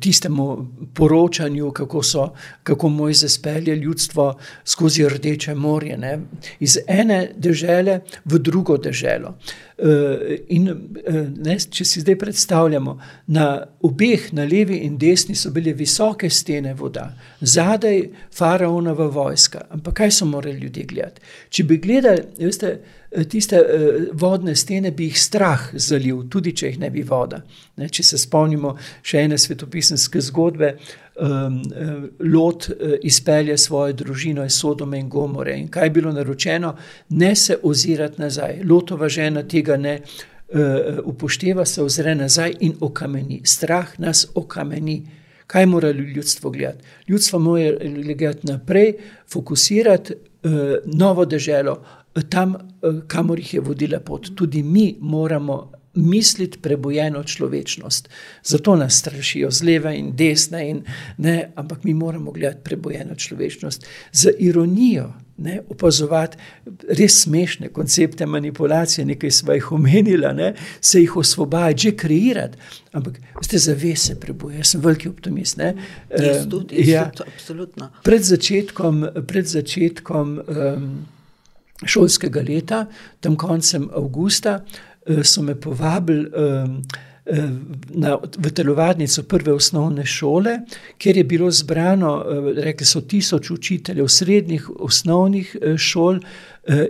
[SPEAKER 2] tistemu poročanju, kako so, kako Mojze spelje ljudstvo skozi Rdeče morje, ne, iz ene države v drugo državo. Eh, in eh, ne, če si zdaj predstavljamo, na obeh, na levi in desni, so bile visoke stene voda, zadaj faraonova vojska. Ampak kaj so morali ljudje gledati? Če bi gledali, veste, Eh, tiste uh, vodne stene bi jih strah zalil, tudi če jih ne bi voda. Ne, če se spomnimo še ene svetopisanske zgodbe, um, Lot izpelje svojo družino iz Sodome in Gomore. In kaj je bilo naročeno? Ne se ozirati nazaj. Lotova žena tega ne uh, upošteva, se ozre nazaj in okameni. Strah nas okameni. Kaj mora ljudstvo gledati? Ljudstvo mora gledati naprej, fokusirati uh, novo deželo, tam, eh, kamor jih je vodila pot. Tudi mi moramo misliti prebojeno človečnost. Zato nas strašijo z leve in desne, in, ne, ampak mi moramo gledati prebojeno človečnost z ironijo. Ne, opazovati res smešne koncepte manipulacije, nekaj smo jih omenili, ne, se jih osvoboditi, že kreirati. Ampak ste zavese preboje, jaz sem veliki optimist.
[SPEAKER 1] Tudi, ja, absolutno.
[SPEAKER 2] Pred začetkom, pred začetkom um, šolskega leta, tam koncem avgusta, eh, so me povabili ehm, eh, na, v telovadnico prve osnovne šole, kjer je bilo zbrano, eh, rekli so, tisoč učiteljev srednjih osnovnih šol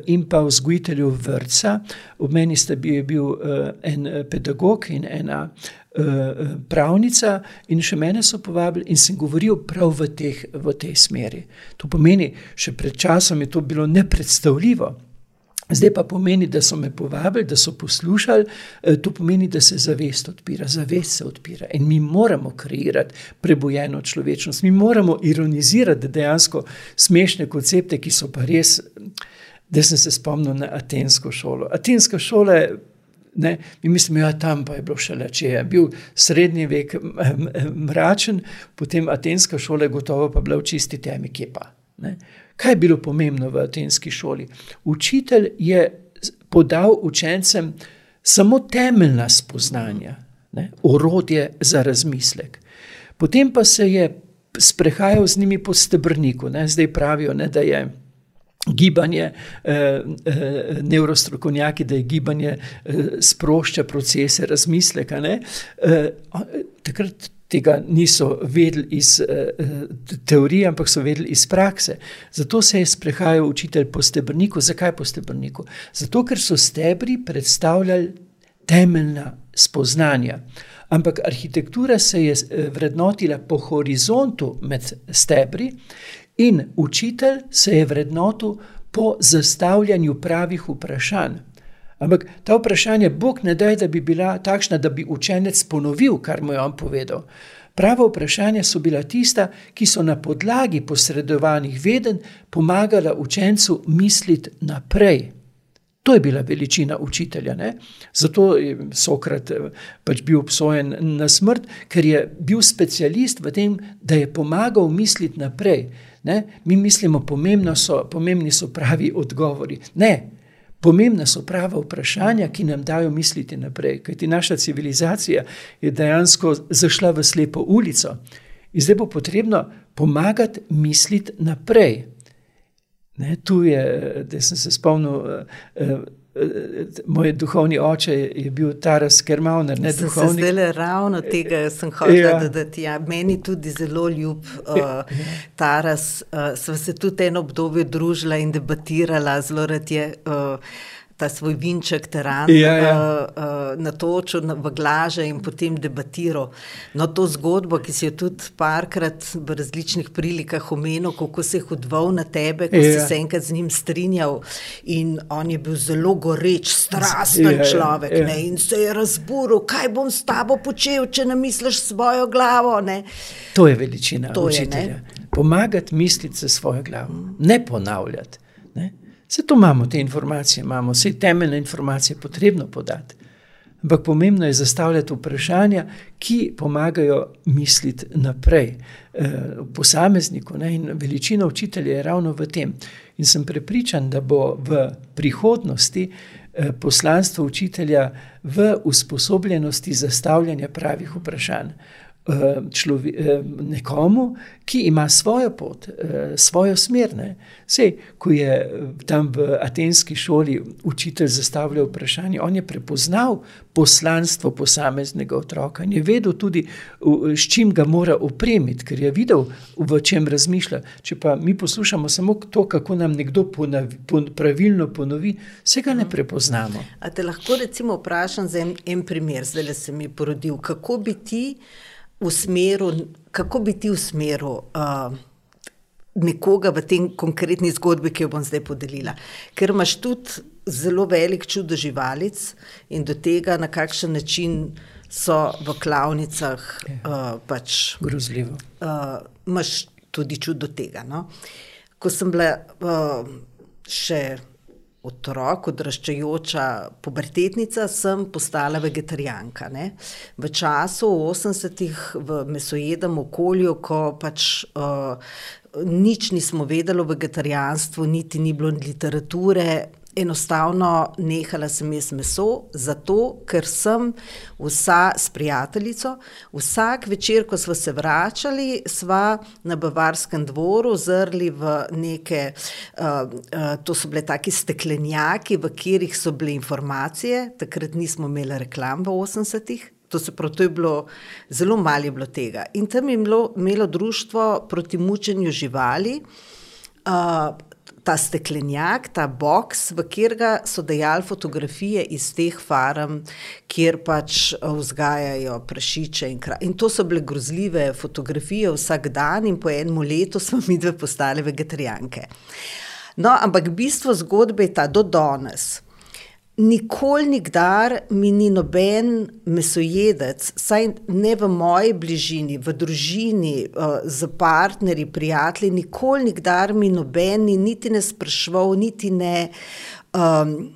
[SPEAKER 2] in pa vzgojiteljev vrca. Ob meni sta bil en pedagog in ena Eh, pravnica in še mene so povabili in sem govoril prav v, teh, v tej smeri. To pomeni, še pred časom je to bilo nepredstavljivo. Zdaj pa pomeni, da so me povabili, da so poslušali, eh, to pomeni, da se zavest odpira, zavest se odpira in mi moramo kreirati prebojeno človečnost, mi moramo ironizirati dejansko smešne koncepte, ki so pa res. Da sem se spomnil na atensko šolo. Atenska šola je Ne? Mi mislimo, da ja, tam pa je bilo še le, če je bil srednji vek mračen, potem atenska šola je gotovo pa bila v čisti temi, kje pa. Ne? Kaj je bilo pomembno v atenski šoli? Učitelj je podal učencem samo temeljna spoznanja, ne? orodje za razmislek. Potem pa se je sprehajal z njimi po stebrniku, ne? zdaj pravijo, ne, da je gibanje, eh, eh, neurostrokovnjaki, da je gibanje eh, sprošča procese razmisleka. Eh, takrat tega niso vedeli iz eh, teorije, ampak so vedeli iz prakse. Zato se je sprehajal učitelj po stebrniku. Zakaj po stebrniku? Zato, ker so stebri predstavljali temeljna spoznanja. Ampak arhitektura se je eh, vrednotila po horizontu med stebri, In učitelj se je vrednotil po zastavljanju pravih vprašanj. Ampak ta vprašanja, Bog ne da, da bi bila takšna, da bi učenec ponovil, kar mu je on povedal. Prava vprašanja so bila tista, ki so na podlagi posredovanih veden pomagala učencu misliti naprej. To je bila veličina učitelja. Ne? Zato je Sokrat eh, pač bil obsojen na smrt, ker je bil specialist v tem, da je pomagal misliti naprej. Ne? Mi mislimo, pomembni so, pomembni so pravi odgovori. Ne, pomembna so prava vprašanja, ki nam dajo misliti naprej. Kajti naša civilizacija je dejansko zašla v slepo ulico in zdaj bo potrebno pomagati misliti naprej. Ne, tu je, da sem se spomnil. Uh, uh, moj duhovni oče je bil Taras Kermauner. Ne, duhovnik...
[SPEAKER 1] Zdaj, ravno tega sem hotel ja. dodati. Ja, meni tudi zelo ljub uh, Taras. Uh, sva se tudi eno obdobje družila in debatirala, zelo rad je. Uh, ta svoj vinček teran
[SPEAKER 2] Ja, ja.
[SPEAKER 1] uh, uh, natočil na- v glaže in potem debatiral. No, to zgodbo, ki si jo tudi parkrat v različnih prilikah omenil, kako se je hodval na tebe, ko
[SPEAKER 2] Ja.
[SPEAKER 1] si se enkrat z njim strinjal in on je bil zelo goreč, strasten
[SPEAKER 2] Ja, ja,
[SPEAKER 1] človek
[SPEAKER 2] ja.
[SPEAKER 1] ne, in se je razburil, kaj bom s tabo počel, če ne misliš s svojo glavo. Ne.
[SPEAKER 2] To je veličina
[SPEAKER 1] To je,
[SPEAKER 2] učitelja.
[SPEAKER 1] ne.
[SPEAKER 2] Pomagati misliti za svojo glavo, ne ponavljati. Ne? Vse to imamo, te informacije imamo, vse temeljne informacije je potrebno podati. Ampak pomembno je zastavljati vprašanja, ki pomagajo misliti naprej. Eh, posamezniku ne? in veličina učitelja je ravno v tem. In sem prepričan, da bo v prihodnosti eh, poslanstvo učitelja v usposobljenosti zastavljanja pravih vprašanj. Eh, Človi, eh, nekomu, ki ima svojo pot, eh, svojo smer. Sej, ko je tam v atenski šoli učitelj zastavljal vprašanje, on je prepoznal poslanstvo posameznega otroka in je vedel tudi, s čim ga mora opremiti, ker je videl, v čem razmišlja. Če pa mi poslušamo samo to, kako nam nekdo ponavi, pon, pravilno ponovi, se ga ne prepoznamo.
[SPEAKER 1] A te lahko recimo vprašam za en, en primer, zdaj le se mi porodil, kako bi ti usmeril, kako bi ti usmeril uh, nekoga v tem konkretni zgodbi, ki jo bom zdaj podelila. Ker imaš tudi zelo velik čudo živalic in do tega, na kakšen način so v klavnicah uh, pač
[SPEAKER 2] Grozljivo.
[SPEAKER 1] uh, imaš tudi čudo tega. No? Ko sem bila uh, še otrok, odraščajoča pubertetnica, sem postala vegetarijanka. Ne? V času 80-ih v mesojedem okolju, ko pač uh, nič nismo vedeli o vegetarijanstvu, niti ni bilo literature. Enostavno nehala sem jesti meso, zato ker sem vsa s prijateljico, vsak večer, ko smo se vračali, sva na Bavarskem dvoru zrli v neke, uh, uh, to so bile taki steklenjaki, v katerih so bile informacije, takrat nismo imeli reklam v 80-ih. To se to je bilo zelo malo je bilo tega. In tam je bilo, imelo društvo proti mučenju živali. Uh, ta steklenjak, ta box, v katerega so dajali fotografije iz teh farm, kjer pač vzgajajo prašiče. In, kra- in to so bile grozljive fotografije vsak dan, in po enem letu smo mi dve postali vegetarijanke. No, ampak bistvo zgodbe je ta do danes. Nikoli, nikdar mi ni noben mesojedec, saj ne v moji bližini, v družini, z partnerji, prijatelji, nikoli, nikdar mi noben ni niti ne sprašval, niti ne. Um,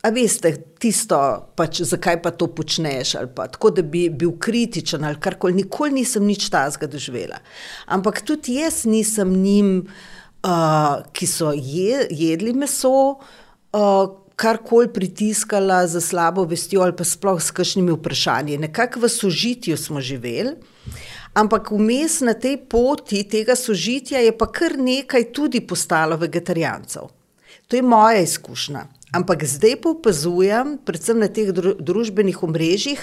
[SPEAKER 1] A veste, tisto, pač, zakaj pa to počneš, ali pa tako, da bi bil kritičen ali karkoli, nikoli nisem nič tazga doživela. Ampak tudi jaz nisem njim, uh, ki so je, jedli meso, uh, karkoli pritiskala za slabo vestjo ali pa sploh s kakšnimi vprašanji. Nekako v sožitju smo živeli. Ampak vmes na tej poti tega sožitja je pa kar nekaj tudi postalo vegetarijancev. To je moja izkušnja. Ampak zdaj pa opazujem, predvsem na teh dru družbenih omrežjih,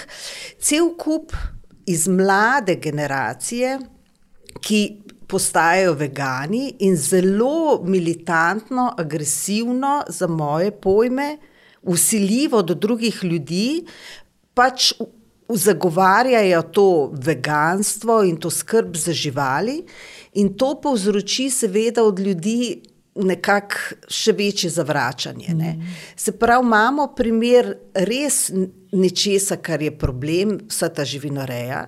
[SPEAKER 1] cel kup iz mlade generacije, ki postajajo vegani in zelo militantno, agresivno za moje pojme, usiljivo do drugih ljudi, pač zagovarjajo to veganstvo in to skrb za živali, in to povzroči, seveda, od ljudi nekako še večje zavračanje. Ne. Se pravi, imamo primer res nečesa, kar je problem, vsa ta živinoreja.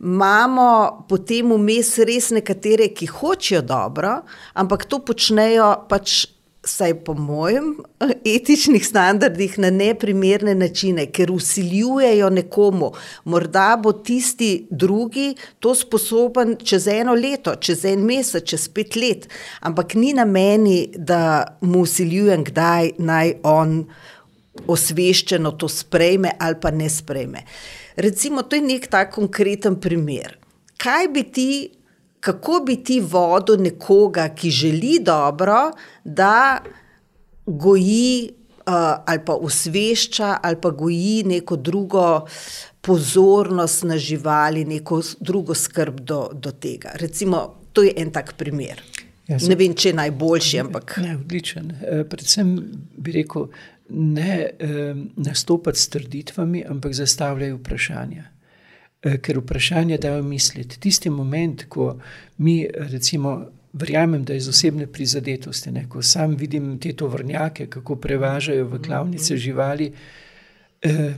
[SPEAKER 1] Imamo potem vmes res nekatere, ki hočejo dobro, ampak to počnejo pač. Saj po mojem etičnih standardih na neprimerne načine, ker usiljujejo nekomu, morda bo tisti drugi to sposoben čez eno leto, čez en mesec, čez pet let, ampak ni na meni, da mu usiljujem, kdaj naj on osveščeno to sprejme ali pa ne sprejme. Recimo, to je nek tak konkreten primer. Kaj bi ti, kako bi ti vodil nekoga, ki želi dobro, da goji uh, ali pa usvešča ali pa goji neko drugo pozornost na živali, neko drugo skrb do, do tega. Recimo, to je en tak primer. Ja, ne vem, če je najboljši, ampak.
[SPEAKER 2] Ne, odličen. Eh, predvsem bi rekel, ne nastopati s trditvami, ampak zastavljati vprašanja. Eh, ker vprašanja dajo misliti. Tisti moment, ko mi, recimo, verjamem, da je iz osebne prizadetosti, ne, ko sam vidim te tovrnjake, kako prevažajo v klavnice živali, eh,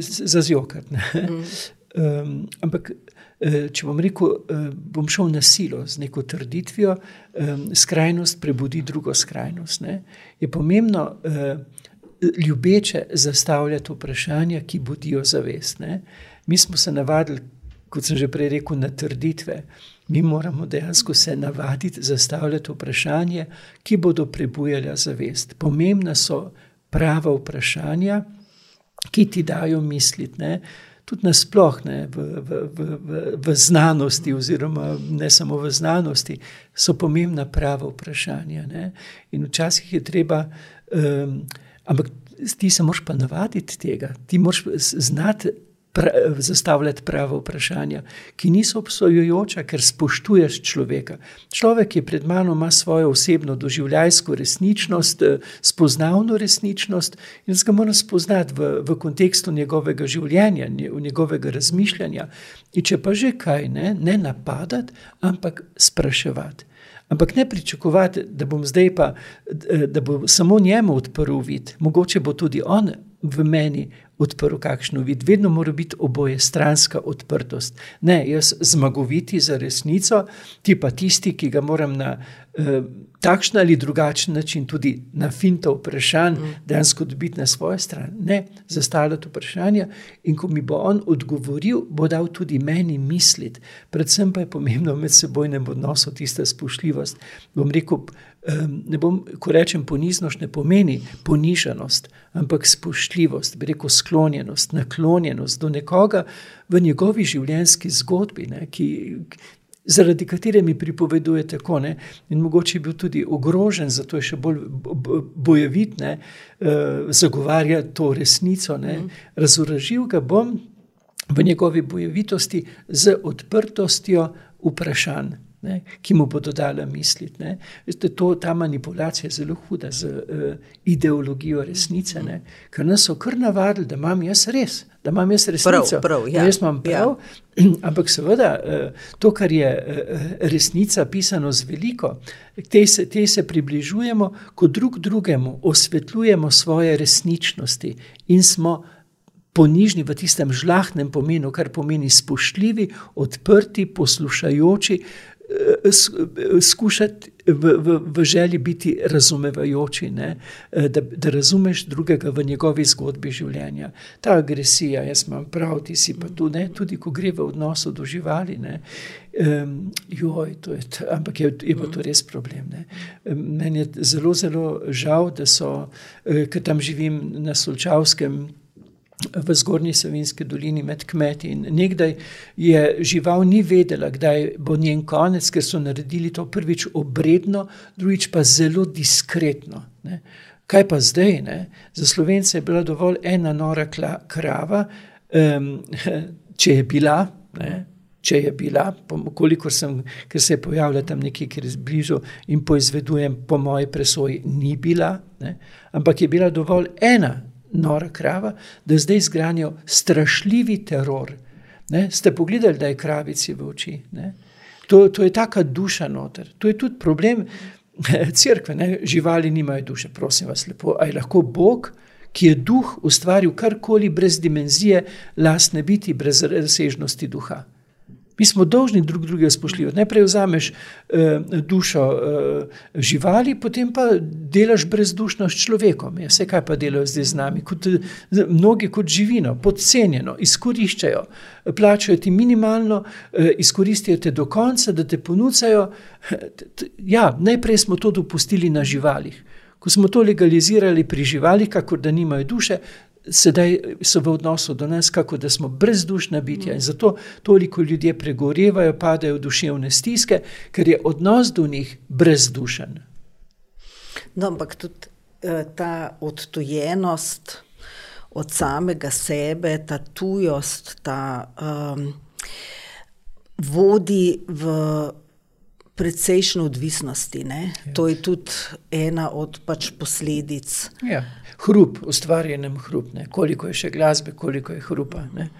[SPEAKER 2] za zjokar. Mm. Um, ampak, če bom rekel, bom šel na silo z neko trditvijo, um, skrajnost prebudi drugo skrajnost. Ne, je pomembno uh, ljubeče zastavljati vprašanja, ki budijo zavest. Ne. Mi smo se navadili, kot sem že prej rekel, na trditve. Mi moramo dejansko se navaditi zastavljati vprašanja, ki bodo prebujala zavest. Pomembna so prava vprašanja, ki ti dajo misliti. Ne. Tudi nasplošno v, v, v, v, v znanosti, oziroma ne samo v znanosti, so pomembna prava vprašanja. Ne. In včasih je treba, um, ampak ti se moraš pa navaditi tega, ti moraš znati pra, zastavljati prave vprašanja, ki niso obsojujoča, ker spoštuješ človeka. Človek je pred mano, ima svojo osebno doživljajsko resničnost, eh, spoznavno resničnost in ga moram spoznati v, v kontekstu njegovega življenja, njegovega razmišljanja. In če pa že kaj, ne, ne napadati, ampak spraševati. Ampak ne pričakovati, da bom zdaj pa, eh, da bo samo njemu odprl vid, mogoče bo tudi on v meni odprl kakšno vid. Vedno mora biti oboje stranska odprtost. Ne, jaz zmagoviti za resnico, ti pa tisti, ki ga moram na eh, takšen ali drugačen način tudi na finta vprašanj, mm. dejansko dobiti na svojo stran. Ne, zastavljati vprašanja in ko mi bo on odgovoril, bo dal tudi meni misliti. Predvsem pa je pomembno med sebojnem odnosu tista spoštljivost. Bom rekel, ne bom, ko rečem poniznost, ne pomeni ponižanost, ampak spoštljivost, bi rekel sklonjenost, naklonjenost do nekoga v njegovi življenjski zgodbi, ne, ki, zaradi katere mi pripoveduje tako. Ne, in mogoče je bil tudi ogrožen, zato je še bolj bojevit, ne, uh, zagovarja to resnico. Ne, mm. Razorožil ga bom v njegovi bojevitosti z odprtostjo vprašanj ne, ki mu bodo dali misliti. Veste, to, ta manipulacija je zelo huda z uh, ideologijo resnice, ne, ker nas so kar navadili, da imam jaz res. Da imam jaz resnico, prav, prav, ja. jaz imam prav, ja. ampak seveda eh, to, kar je eh, resnica, pisano z veliko, te se, te se približujemo, ko drug drugemu osvetljujemo svoje resničnosti in smo ponižni v tistem žlahnem pomenu, kar pomeni spoštljivi, odprti, poslušajoči, skušati v, v, v želji biti razumevajoči, ne? da, da razumeš drugega v njegovi zgodbi življenja. Ta agresija, jaz imam prav, ti si pa tu, ne? tudi ko gre v odnosu do živali. Um, joj, je, ampak je, je pa to res problem. Ne? Meni je zelo, zelo žal, da so, eh, ker tam živim na Solčavskem v zgornji Savinski dolini med kmeti. In nekdaj je žival ni vedela, kdaj bo njen konec, ker so naredili to prvič obredno, drugič pa zelo diskretno. Ne. Kaj pa zdaj? Ne? Za slovence je bila dovolj ena nora krava, um, če je bila. Ne? Če je bila, koliko sem, ker se je pojavila tam nekaj, ki je blizu in poizvedujem, po moji presoji, ni bila, ne? ampak je bila dovolj ena nora krava, da zdaj zgranijo strašljivi teror. Ne? Ste pogledali, da je kravici v oči? To, to je taka duša noter. To je tudi problem crkve. Ne? Živali nimajo duše, prosim vas lepo. A je lahko Bog, ki je duh ustvaril karkoli brez dimenzije, lastne biti, brez razsežnosti duha? Mi smo dolžni drug drugega spoštovati. Najprej vzameš uh, dušo uh, živali, potem pa delaš brezdušno s človekom. Ja, vse, kaj pa delajo zdaj z nami, kot, mnogi kot živino, podcenjeno, izkoriščajo, plačajo ti minimalno, uh, izkoristijo te do konca, da te ponucajo. Ja, najprej smo to dopustili na živalih. Ko smo to legalizirali pri živalih, kako da nimajo duše, sedaj so v odnosu do nas, kako da smo brezdušna bitja in zato toliko ljudi pregorevajo, padajo v duševne stiske, ker je odnos do njih brezdušen.
[SPEAKER 1] No, ampak tudi eh, ta odtujenost od samega sebe, ta tujost, ta um, vodi v precejšnje odvisnosti. Ja. To je tudi ena od pač posledic.
[SPEAKER 2] Ja. Hrup, ustvarjenem hrup, ne? koliko je še glasbe, koliko je hrupa. Ne?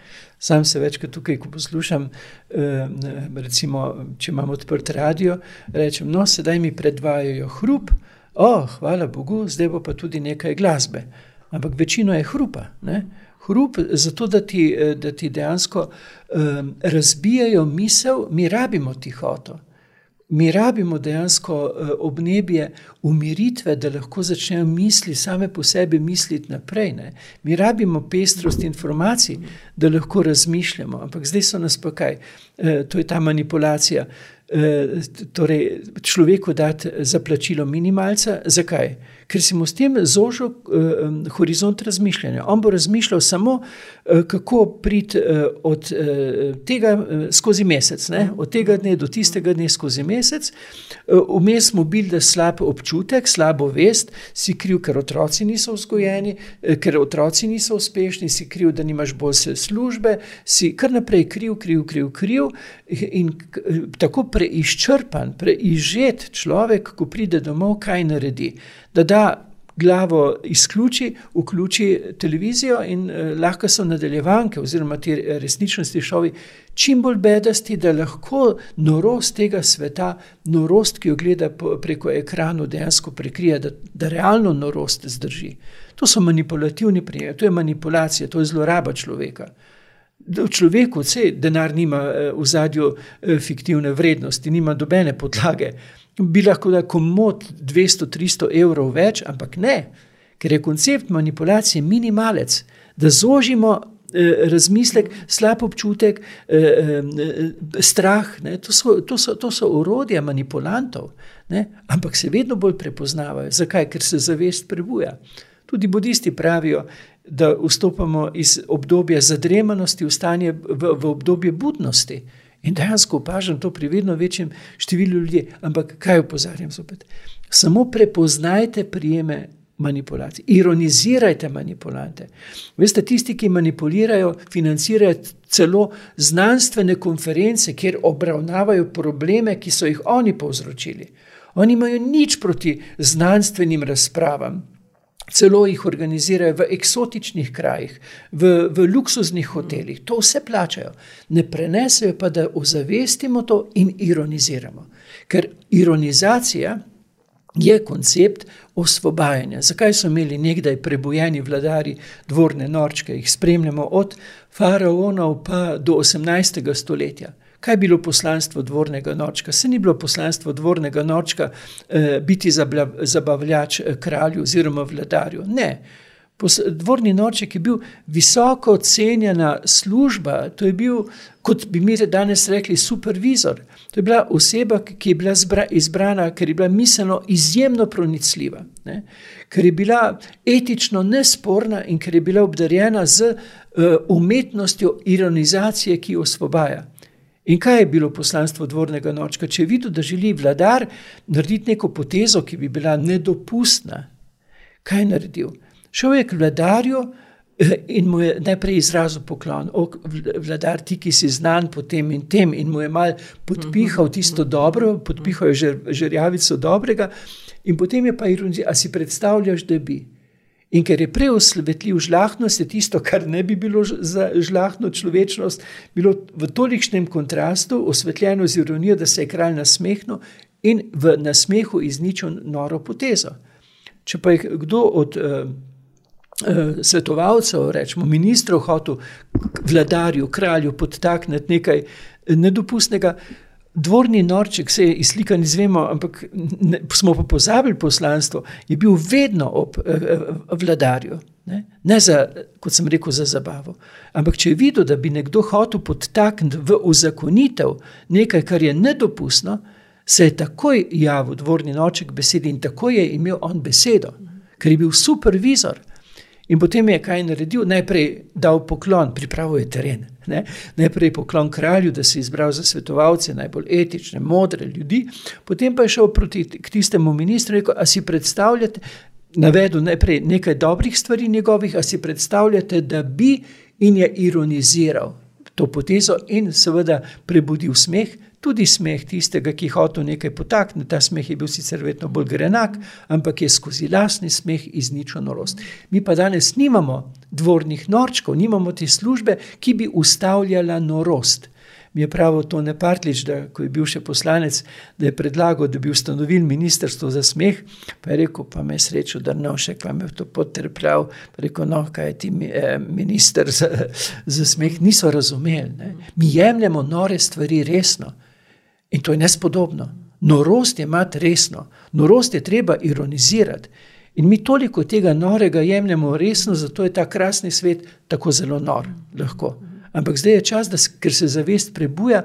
[SPEAKER 2] Sam se večkrat tukaj, ko poslušam, eh, recimo, če imam odprt radio, rečem, no, sedaj mi predvajajo hrup, oh, hvala Bogu, zdaj bo pa tudi nekaj glasbe. Ampak večino je hrupa. Ne? Hrup, zato da ti, da ti dejansko um, razbijajo misel, mi rabimo tihoto. Mi rabimo dejansko uh, obnebje umiritve, da lahko začnejo misli same po sebi misliti naprej. Ne? Mi rabimo pestrost informacij, da lahko razmišljamo. Ampak zdaj so nas pa kaj, uh, to je ta manipulacija. Uh, torej, človeku dati za plačilo minimalca, zakaj? ker si mu s tem zožil uh, horizont razmišljanja. On bo razmišljal samo, kako priti uh, od uh, tega skozi mesec, ne? od tega dne do tistega dne skozi mesec. Vmes uh, mu bil da slab občutek, slabo vest, si kriv, ker otroci niso vzgojeni, ker otroci niso uspešni, si kriv, da nimaš boljše službe, si kar naprej kriv, kriv, kriv, kriv. In tako preizčrpan, preižet človek, ko pride domov, kaj naredi da da glavo izključi, vključi televizijo in eh, lahko so nadaljevanke oziroma ti resničnosti šovi čim bolj bedasti, da lahko norost tega sveta, norost, ki jo gleda preko ekranu, dejansko prekrije, da, da realno norost zdrži. To so manipulativni primeri, to je manipulacija, to je zloraba človeka. V človeku vse denar nima eh, v zadju eh, fiktivne vrednosti, nima dobene podlage bi lahko da komod 200-300 evrov več, ampak ne, ker je koncept manipulacije minimalec, da zožimo eh, razmislek, slab občutek, strah. To so, to, so, to so urodja manipulantov, ne? ampak se vedno bolj prepoznavajo. Zakaj? Ker se zavest prebuja. Tudi budisti pravijo, da vstopamo iz obdobja zadremanosti v, stanje, v, v obdobje budnosti. In dejansko opažam to pri vedno večjem številu ljudi. Ampak kaj opozarjam zopet? Samo prepoznajte prijeme manipulacij, ironizirajte manipulante. Veste, tisti, ki manipulirajo, financirajo celo znanstvene konference, kjer obravnavajo probleme, ki so jih oni povzročili. Oni imajo nič proti znanstvenim razpravam, celo jih organizirajo v eksotičnih krajih, v, v luksuznih hotelih, to vse plačajo. Ne prenesejo pa, da ozavestimo to in ironiziramo. Ker ironizacija je koncept osvobajanja. Zakaj so imeli nekdaj prebojeni vladari dvorne norčke, jih spremljamo od faraonov pa do 18. stoletja. Kaj je bilo poslanstvo dvornega nočka? Se ni bilo poslanstvo dvornega nočka eh, biti zabavljač eh, kralju oziroma vladarju. Ne. Dvorni noček je bil visoko ocenjena služba, to je bil, kot bi mi danes rekli, supervizor. To je bila oseba, ki je bila izbrana, ker je bila miselno izjemno pronicljiva, ne? ker je bila etično nesporna in ker je bila obdarjena z uh, umetnostjo ironizacije, ki jo osvobaja. In kaj je bilo poslanstvo dvornega nočka? Če je videl, da želi vladar narediti neko potezo, ki bi bila nedopustna, kaj je naredil? Šel je k vladarju eh, in mu je najprej izrazil poklon. O, vladar, ti, ki si znan po tem in tem, in mu je mal podpihal tisto dobro, podpihal je žrjavico dobrega, in potem je pa ironiziral, a si predstavljaš, da bi. In ker je preosvetljiv žlahtnost, je tisto, kar ne bi bilo za žlahtno človečnost, bilo v tolikšnem kontrastu osvetljeno z ironijo, da se je kralj nasmehnil in v nasmehu izničil noro potezo. Če pa je kdo od uh, uh, svetovalcev, rečemo ministrov, hotel vladarju, kralju podtakniti nekaj nedopustnega, Dvorni norček, se je izslikan, izvemo, ampak ne, smo pa pozabili poslanstvo, je bil vedno ob eh, vladarju. Ne? ne za, kot sem rekel, za zabavo. Ampak če je videl, da bi nekdo hotel podtakniti v uzakonitev nekaj, kar je nedopustno, se je takoj javil dvorni noček besedi in takoj je imel on besedo, ker je bil supervizor. In potem je kaj naredil, najprej dal poklon, pripravil je teren. Ne? Najprej poklon kralju, da si izbral za svetovalce najbolj etične, modre ljudi, potem pa je šel proti tistemu ministru in rekel: A si predstavljate, navedel najprej nekaj dobrih stvari njegovih, a si predstavljate, da bi in je ironiziral to potezo in seveda prebudil smeh tudi smeh tistega, ki je hotel nekaj potakniti. Ta smeh je bil sicer vedno bolj grenak, ampak je skozi lasni smeh izničil norost. Mi pa danes nimamo dvornih norčkov, nimamo te službe, ki bi ustavljala norost mi je pravil to ne partlič, da ko je bil še poslanec, da je predlagal, da bi ustanovil ministrstvo za smeh, pa je rekel, pa me je srečo, da no še kva me to potrpljal, pa je rekel, no, kaj je ti eh, minister za, za smeh, niso razumeli. Ne? Mi jemljemo nore stvari resno in to je nespodobno. Norost je imati resno, norost je treba ironizirati. In mi toliko tega norega jemljemo resno, zato je ta krasni svet tako zelo nor. Lahko. Ampak zdaj je čas, da ker se zavest prebuja,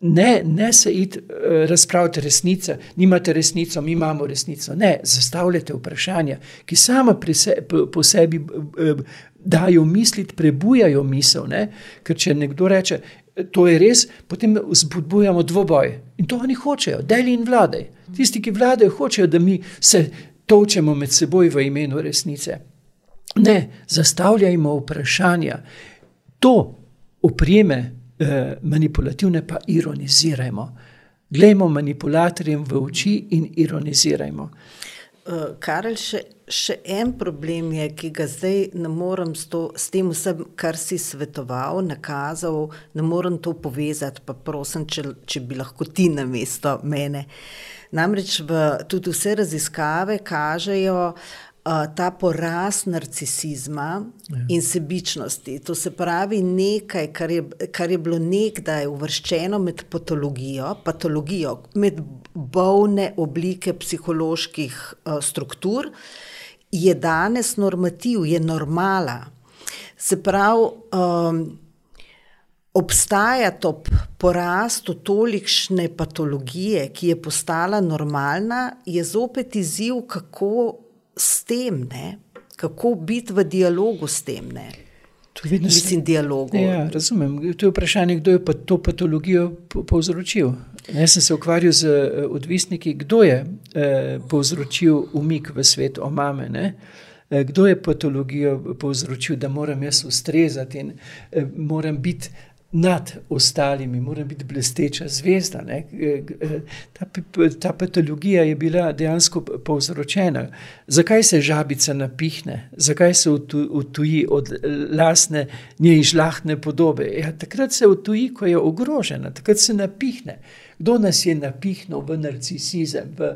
[SPEAKER 2] ne, ne se id uh, razpravljati resnice, nimate resnico, mi imamo resnico. Ne, zastavljate vprašanja, ki sama se, po, po sebi uh, dajo misliti, prebujajo misel. Ne? Ker če nekdo reče, to je res, potem spodbujamo dvoboj. In to oni hočejo, deli in vladaj. Tisti, ki vladajo, hočejo, da mi se točemo med seboj v imenu resnice. Ne, zastavljajmo vprašanja to opreme eh, manipulativne pa ironizirajmo. Glejmo manipulatorjem v oči in ironizirajmo.
[SPEAKER 1] Uh, Karel, še, še en problem je, ki ga zdaj ne morem s, to, s tem vsem, kar si svetoval, nakazal, ne morem to povezati, pa prosim, če, če bi lahko ti na mesto mene. Namreč v, tudi vse raziskave kažejo, uh, ta porast narcisizma ja. in sebičnosti. To se pravi nekaj, kar je, kar je bilo nekdaj uvrščeno med patologijo, patologijo med bolne oblike psiholoških uh, struktur, je danes normativ, je normala. Se pravi, um, obstaja to porastu tolikšne patologije, ki je postala normalna, je zopet izziv, kako s tem, ne? kako biti v dialogu s tem. Ne? Mislim, se... dialogu.
[SPEAKER 2] Ja, razumem. To je vprašanje, kdo je pa to patologijo povzročil. Jaz sem se ukvarjal z uh, odvisniki, kdo je uh, povzročil umik v svet omame. Ne? Eh, kdo je patologijo povzročil, da moram jaz ustrezati in eh, moram biti nad ostalimi, mora biti blesteča zvezda. Ta, ta patologija je bila dejansko povzročena. Zakaj se žabica napihne, zakaj se utuji od lastne, njej žlahne podobe? Ja, takrat se utuji, ko je ogrožena, takrat se napihne. Kdo nas je napihnil v narcisizem? V,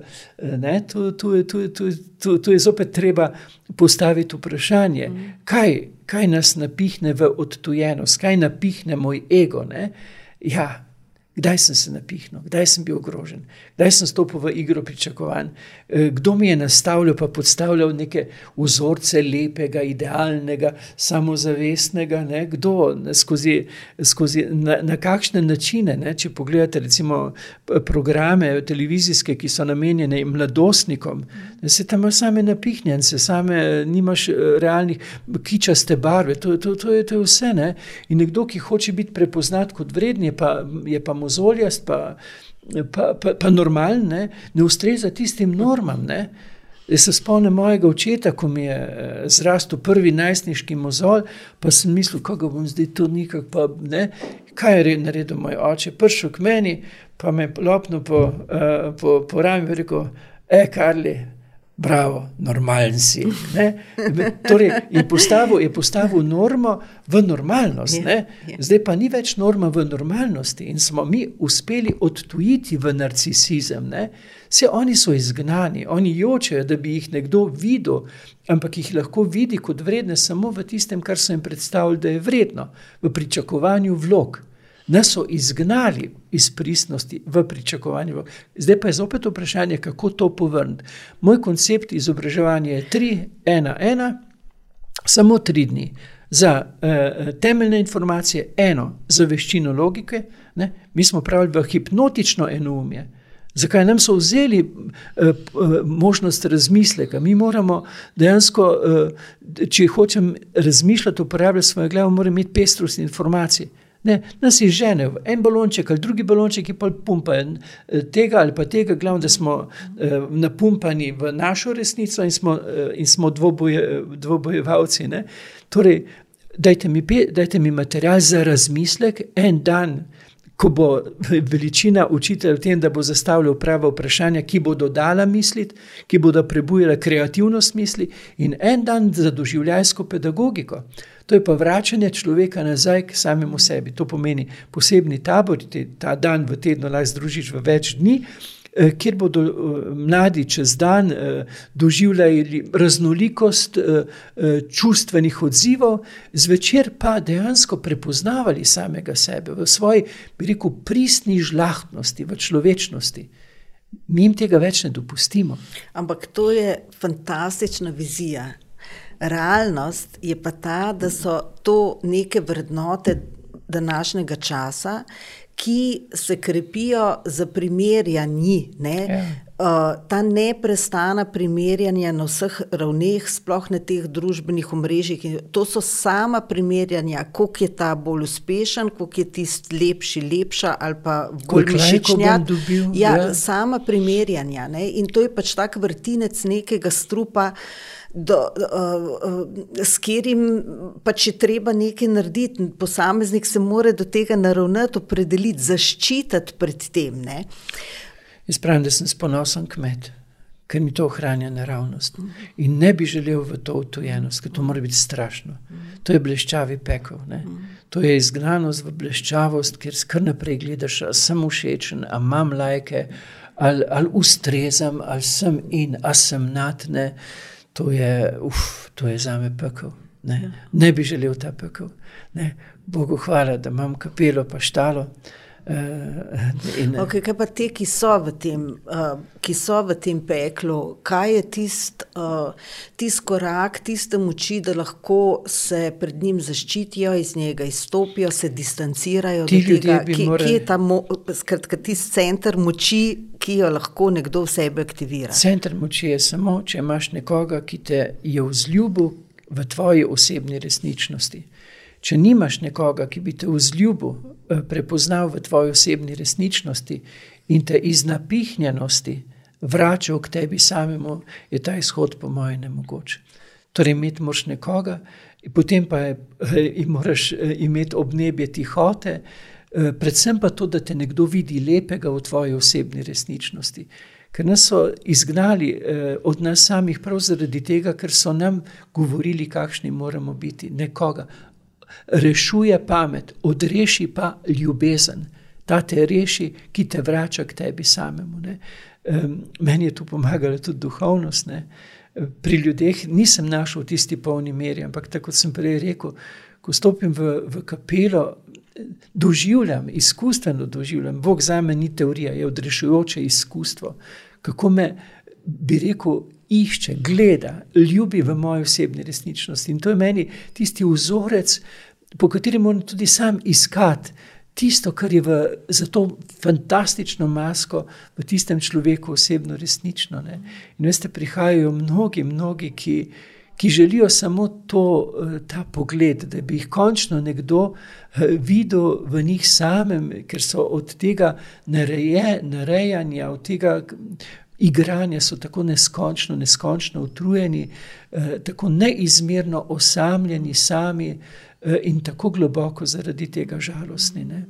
[SPEAKER 2] ne, tu, tu, tu, tu, tu, tu je zopet treba postaviti vprašanje, mm. kaj, kaj nas napihne v odtujenost, kaj napihne moj ego. Ne? Ja, Kdaj sem se napihnil, kdaj sem bil ogrožen, kdaj sem stopil v igro pričakovanj, eh, kdo mi je nastavljal pa podstavljal neke vzorce lepega, idealnega, samozavestnega, ne? kdo skozi, skozi na, na kakšne načine. Ne? Če pogledate recimo programe televizijske, ki so namenjene mladostnikom, ne? se tam same napihnjen, se same nimaš eh, realnih kičaste barve, to, to, to, je, to je vse. Ne? In nekdo, ki hoče biti prepoznat kot vredni, pa je pa mu mozoljast, pa, pa, pa, pa normalen, ne, ne ustreza tistim normam. Ne. Jaz se spomnim mojega očeta, ko mi je eh, zrastel prvi najstniški mozolj, pa sem mislil, kako bom zdaj to nikak, pa ne. Kaj je naredil moj oče? Prišel k meni, pa me je lopnil po, uh, po, po rami in rekel: E, Karli, Bravo, normalen si. Torej, je, postavil, je postavil normo v normalnost. Ne? Zdaj pa ni več norma v normalnosti in smo mi uspeli odtujiti v narcisizem. Ne? Vse oni so izgnani, oni jočejo, da bi jih nekdo videl, ampak jih lahko vidi kot vredne samo v tistem, kar so jim predstavljali, da je vredno, v pričakovanju vlog nas so izgnali iz pristnosti v pričakovanju. Zdaj pa je zopet vprašanje, kako to povrniti. Moj koncept izobraževanja je 3-1-1, samo tri dni. Za uh, temeljne informacije, eno za veščino logike, ne? mi smo pravili v hipnotično enoumje. Zakaj nam so vzeli uh, uh, možnost razmisleka? Mi moramo dejansko, uh, če hočem razmišljati, uporabljati svojo glavo, moramo imeti pestrost informacij. Ne, nas je žene v en balonček ali drugi balonček, ki pa pumpajo eh, tega ali pa tega, glavno, da smo eh, napumpani v našo resnico in smo, eh, in smo dvoboje, dvobojevalci. Ne. Torej, dajte mi, dajte mi material za razmislek, en dan, ko bo veličina učitelja v tem, da bo zastavljal prava vprašanja, ki bodo dala misliti, ki bodo prebujala kreativnost misli in en dan za doživljajsko pedagogiko. To je pa vračanje človeka nazaj k samemu sebi. To pomeni posebni tabor, ta dan v tednu lahko združiš v več dni, kjer bodo eh, mladi čez dan eh, doživljali raznolikost čustvenih odzivov, zvečer pa dejansko prepoznavali samega sebe v svoji, bi rekel, pristni žlahtnosti, v človečnosti. Mi jim tega več ne dopustimo.
[SPEAKER 1] Ampak to je fantastična vizija. Realnost je pa ta, da so to neke vrednote današnjega časa, ki se krepijo za primerjanje. Ne? Uh, ta neprestana primerjanja na vseh ravneh, sploh na teh družbenih omrežjih, to so sama primerjanja, koliko je ta bolj uspešen, koliko je tisti lepši, lepša ali pa bolj mišičnja. Ja, ja, sama primerjanja. Ne? In to je pač tak vrtinec nekega strupa. Uh, do, uh, s katerim pač je treba nekaj narediti. Posameznik se mora do tega naravnati, opredeliti, zaščititi pred tem. Ne?
[SPEAKER 2] Jaz pravim, da sem ponosen kmet, ker mi to ohranja naravnost. In ne bi želel v to utojenost, ker to mora biti strašno. To je bleščavi pekel. Ne? To je izgnanost v bleščavost, kjer skrb naprej gledaš, ali sem všečen, ali imam lajke, ali, ali ustrezam, ali sem in, ali sem natne to je, uf, to je za me pekel. Ne? Ja. ne bi želel ta pekel. Ne? Bogu hvala, da imam kapelo, pa štalo. Uh,
[SPEAKER 1] in, okay, kaj pa te, ki so v tem, uh, ki so v tem peklu, kaj je tisti uh, tist korak, tiste moči, da lahko se pred njim zaščitijo, iz njega izstopijo, se distancirajo?
[SPEAKER 2] Ti ljudje bi
[SPEAKER 1] ki,
[SPEAKER 2] morali.
[SPEAKER 1] Kje je ta skratka, tisti center moči, ki jo lahko nekdo v sebi aktivira?
[SPEAKER 2] Center moči je samo, če imaš nekoga, ki te je vzljubil v tvoji osebni resničnosti. Če nimaš nekoga, ki bi te vzljubil, eh, prepoznal v tvoji osebni resničnosti in te iz napihnjenosti vračal k tebi samemu, je ta izhod, po mojem, nemogoč. Torej, imeti moraš nekoga, potem pa je, eh, moraš eh, imeti obnebje tihote, predvsem pa to, da te nekdo vidi lepega v tvoji osebni resničnosti. Ker nas so izgnali eh, od nas samih prav zaradi tega, ker so nam govorili, kakšni moramo biti. Nekoga, rešuje pamet, odreši pa ljubezen. Ta te reši, ki te vrača k tebi samemu. Um, meni je tu pomagala tudi duhovnost. Ne? Pri ljudeh nisem našel v tisti polni meri, ampak tako kot sem prej rekel, ko stopim v, v kapelo, doživljam, izkustveno doživljam. Bog za me ni teorija, je odrešujoče izkustvo. Kako me, bi rekel, išče, gleda, ljubi v moji osebni resničnosti. In to je meni tisti vzorec, po katerem moram tudi sam iskati tisto, kar je v, za to fantastično masko v tistem človeku osebno resnično. Ne. In veste, prihajajo mnogi, mnogi, ki, ki želijo samo to, eh, ta pogled, da bi jih končno nekdo eh, videl v njih samem, ker so od tega nareje, narejanja, od tega. Igranja so tako neskončno, neskončno utrujeni, eh, tako neizmerno osamljeni sami, in tako globoko zaradi tega žalostni. Ne?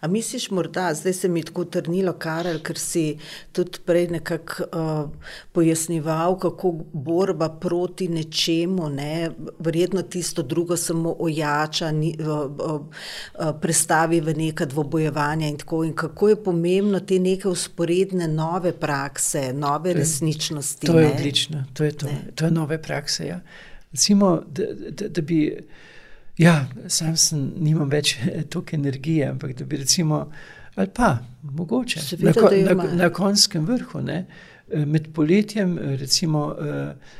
[SPEAKER 1] A misliš, morda zdaj se mi je tako trnilo, Karel, ker si tudi prej nekako uh, pojasnjeval, kako borba proti nečemu, ne, verjetno tisto drugo samo ojača, ni, uh, uh, uh, prestavi v neka dvobojevanja in tako. In kako je pomembno te neke usporedne nove prakse, nove resničnosti.
[SPEAKER 2] To je ne? odlično, to je to, to je nove prakse. Ja. Recimo, da, da, da bi. Ja, sam sem, nimam več toliko energije, ampak da bi recimo, ali pa mogoče
[SPEAKER 1] na,
[SPEAKER 2] na, na konjskem vrhu, ne, eh, med poletjem, eh, recimo, eh,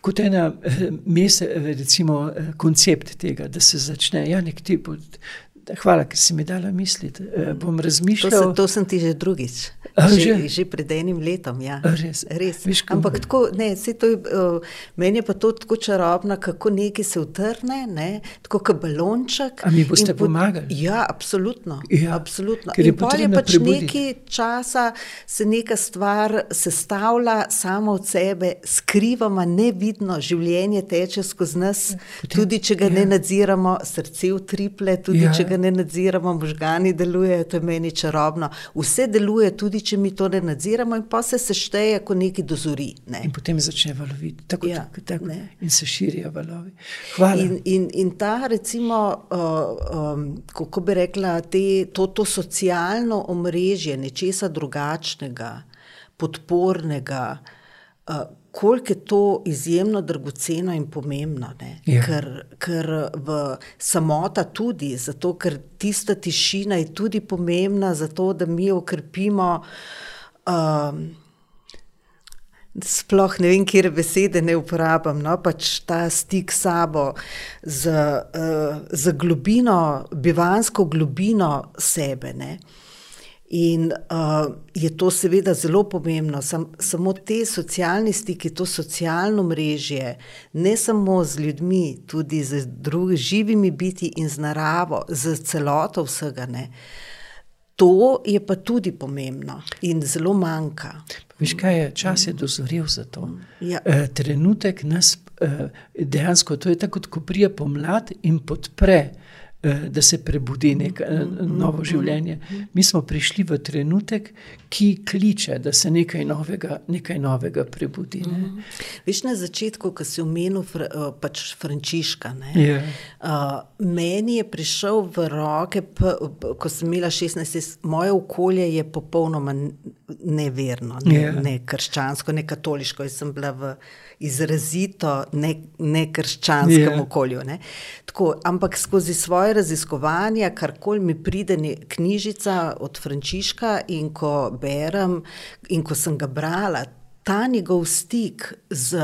[SPEAKER 2] kot ena mesec, recimo, koncept tega, da se začne, ja, nek tip. Hvala, ker si mi dala misliti. Bom razmišljal.
[SPEAKER 1] To, se, to sem ti že drugič. Že, že pred enim letom. Ja.
[SPEAKER 2] Res.
[SPEAKER 1] Res. Viš, Ampak tako, ne, to je, uh, meni je pa to tako čarobno, kako nekaj se utrne, ne, tako kot balonček.
[SPEAKER 2] A mi boste pomagali?
[SPEAKER 1] Ja, absolutno. Ja, absolutno. In pa je pač nekaj časa, se neka stvar sestavlja sama od sebe, skrivama, nevidno, življenje teče skozi nas, Potem, tudi če ga ja. ne nadziramo, srce utriple, tudi ja, če ga ne nadziramo, možgani delujejo, to je meni čarobno. Vse deluje, tudi če mi to ne nadziramo, in pa se sešteje, ko nekaj dozori. Ne.
[SPEAKER 2] In potem začne valoviti, tako, ja, tako, tako in se širijo valovi. Hvala.
[SPEAKER 1] In, in, in ta, recimo, uh, um, kako bi rekla, te, to, to socialno omrežje nečesa drugačnega, podpornega. Uh, koliko je to izjemno dragoceno in pomembno. Ja. Ker, ker v samota tudi, zato ker tista tišina je tudi pomembna, zato da mi okrepimo. Um, Sploh ne vem, kje besede ne uporabljam, no, pač ta stik s sabo, z, uh, z globino, bivansko globino sebe. Ne. In uh, je to seveda zelo pomembno, Sam, samo te socialne stike, to socialno mrežje, ne samo z ljudmi, tudi z drugimi živimi biti in z naravo, z celoto vsega. Ne. To je pa tudi pomembno in zelo manjka.
[SPEAKER 2] Viš, kaj je čas je dozorel za to? Ja. E, trenutek nas e, dejansko, to je tako, kot ko prije pomlad in podpre. Eh, da se prebudi neko eh, novo življenje. Mi smo prišli v trenutek, ki kliče, da se nekaj novega, nekaj novega prebudi. Ne?
[SPEAKER 1] Mhm. Veš na začetku, ko si omenil eh, pač Frančiška. Yeah. Uh, meni je prišel v roke, ko sem imela 16, moje okolje je popolnoma neverno, ne, yeah. ne krščansko, ne katoliško. Jaz sem bila v izrazito nekrščanskem ne yeah. okolju. Ne. Tako, ampak skozi svoje raziskovanja, kar koli mi pride, knjižica od Frančiška, in ko berem, in ko sem ga brala. Ta njegov stik z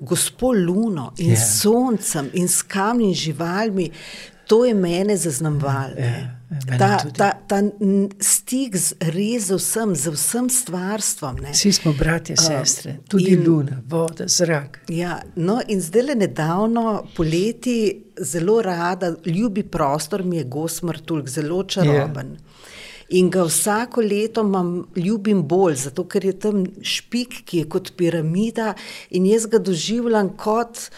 [SPEAKER 1] gospod Luno in yeah. soncem in s kamnimi živalmi, to je mene zaznamovalo. Yeah. Ta, ta, ta stik z res vsem, z vsem stvarstvom. Ne.
[SPEAKER 2] Vsi smo bratje, sestre, uh, tudi in, luna, voda, zrak.
[SPEAKER 1] Ja, no, in zdaj le nedavno, poleti, zelo rada, ljubi prostor mi je Gosmrtulk, zelo čaroben. Yeah. Ja. In ga vsako leto imam, ljubim bolj, zato ker je tam špik, ki je kot piramida, in jaz ga doživljam kot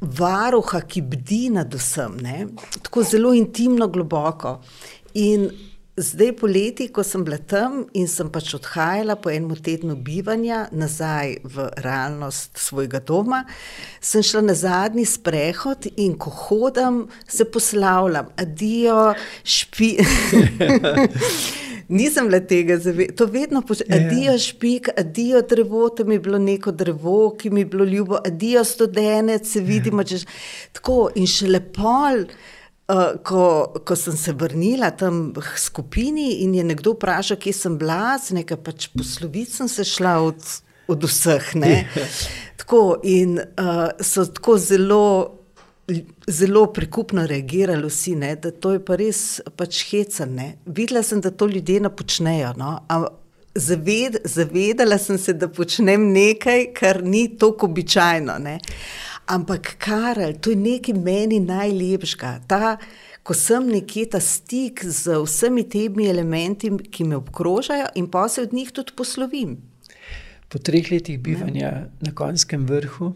[SPEAKER 1] varuha, ki bdi nad vsem, ne? tako zelo intimno, globoko. In zdaj, poleti, ko sem bila tam in sem pač odhajala po enem tednu bivanja nazaj v realnost svojega doma, sem šla na zadnji sprehod in ko hodim, se poslavljam, adijo, špi. Nisem le tega zavedala, to vedno počne. Ja. Adijo špik, adijo drevo, tam je bilo neko drevo, ki mi je bilo ljubo, adijo studenec, se vidimo. Ja. Češ, tako in še lepo. Uh, ko, ko sem se vrnila tam v skupini in je nekdo vprašal, kje sem bila, nekaj pač posloviti, sem se šla od, od vseh. tako, in uh, so tako zelo, zelo prikupno reagirali vsi, ne? da to je pa res pač hecane. Videla sem, da to ljudje ne počnejo. No? Zaved, zavedala sem se, da počnem nekaj, kar ni tako običajno. Ne? Ampak, Karel, to je nekaj meni najlepšega. Ta, ko sem nekje ta stik z vsemi temi elementi, ki me obkrožajo, in pa se od njih tudi poslovim.
[SPEAKER 2] Po treh letih bivanja ne. na konjskem vrhu,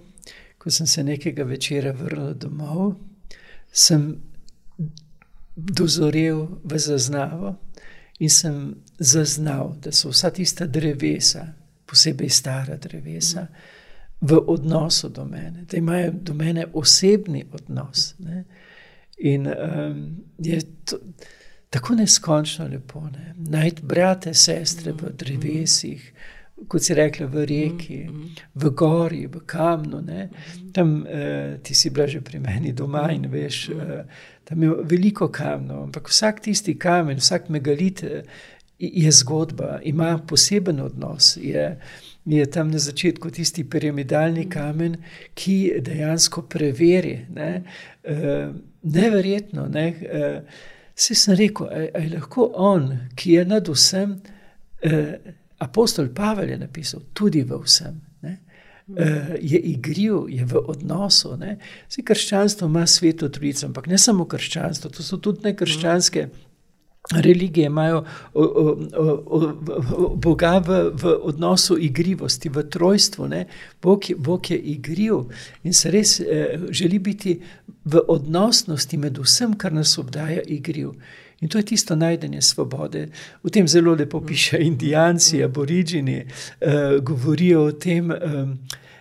[SPEAKER 2] ko sem se nekega večera vrnil domov, sem dozorel v zaznavo in sem zaznal, da so vsa tista drevesa, posebej stara drevesa. Ne v odnosu do mene, da imajo do mene osebni odnos. Ne? In um, je to tako neskončno lepo. Ne? Najti brate, sestre v drevesih, kot si rekla, v reki, v gori, v kamnu. Ne? Tam uh, ti si bila že pri meni doma in veš, uh, tam je veliko kamnov, ampak vsak tisti kamen, vsak megalit uh, je zgodba, ima poseben odnos. Je, uh, je tam na začetku tisti piramidalni kamen, ki dejansko preveri. Ne? Uh, neverjetno. Ne? Uh, Vsi sem rekel, da je lahko on, ki je nad vsem, eh, apostol Pavel je napisal, tudi v vsem. Eh, je igriv, je v odnosu. Vsi krščanstvo ima sveto trojico, ampak ne samo krščanstvo, to so tudi nekrščanske. Mm. Religije imajo o, o, o, o, Boga v, v odnosu igrivosti, v trojstvu. Bog je, Bog je igriv in se res eh, želi biti v odnosnosti med vsem, kar nas obdaja, igriv. In to je tisto najdenje svobode. V tem zelo lepo piše Indijanci, aborižini, uh, govorijo o tem. Um,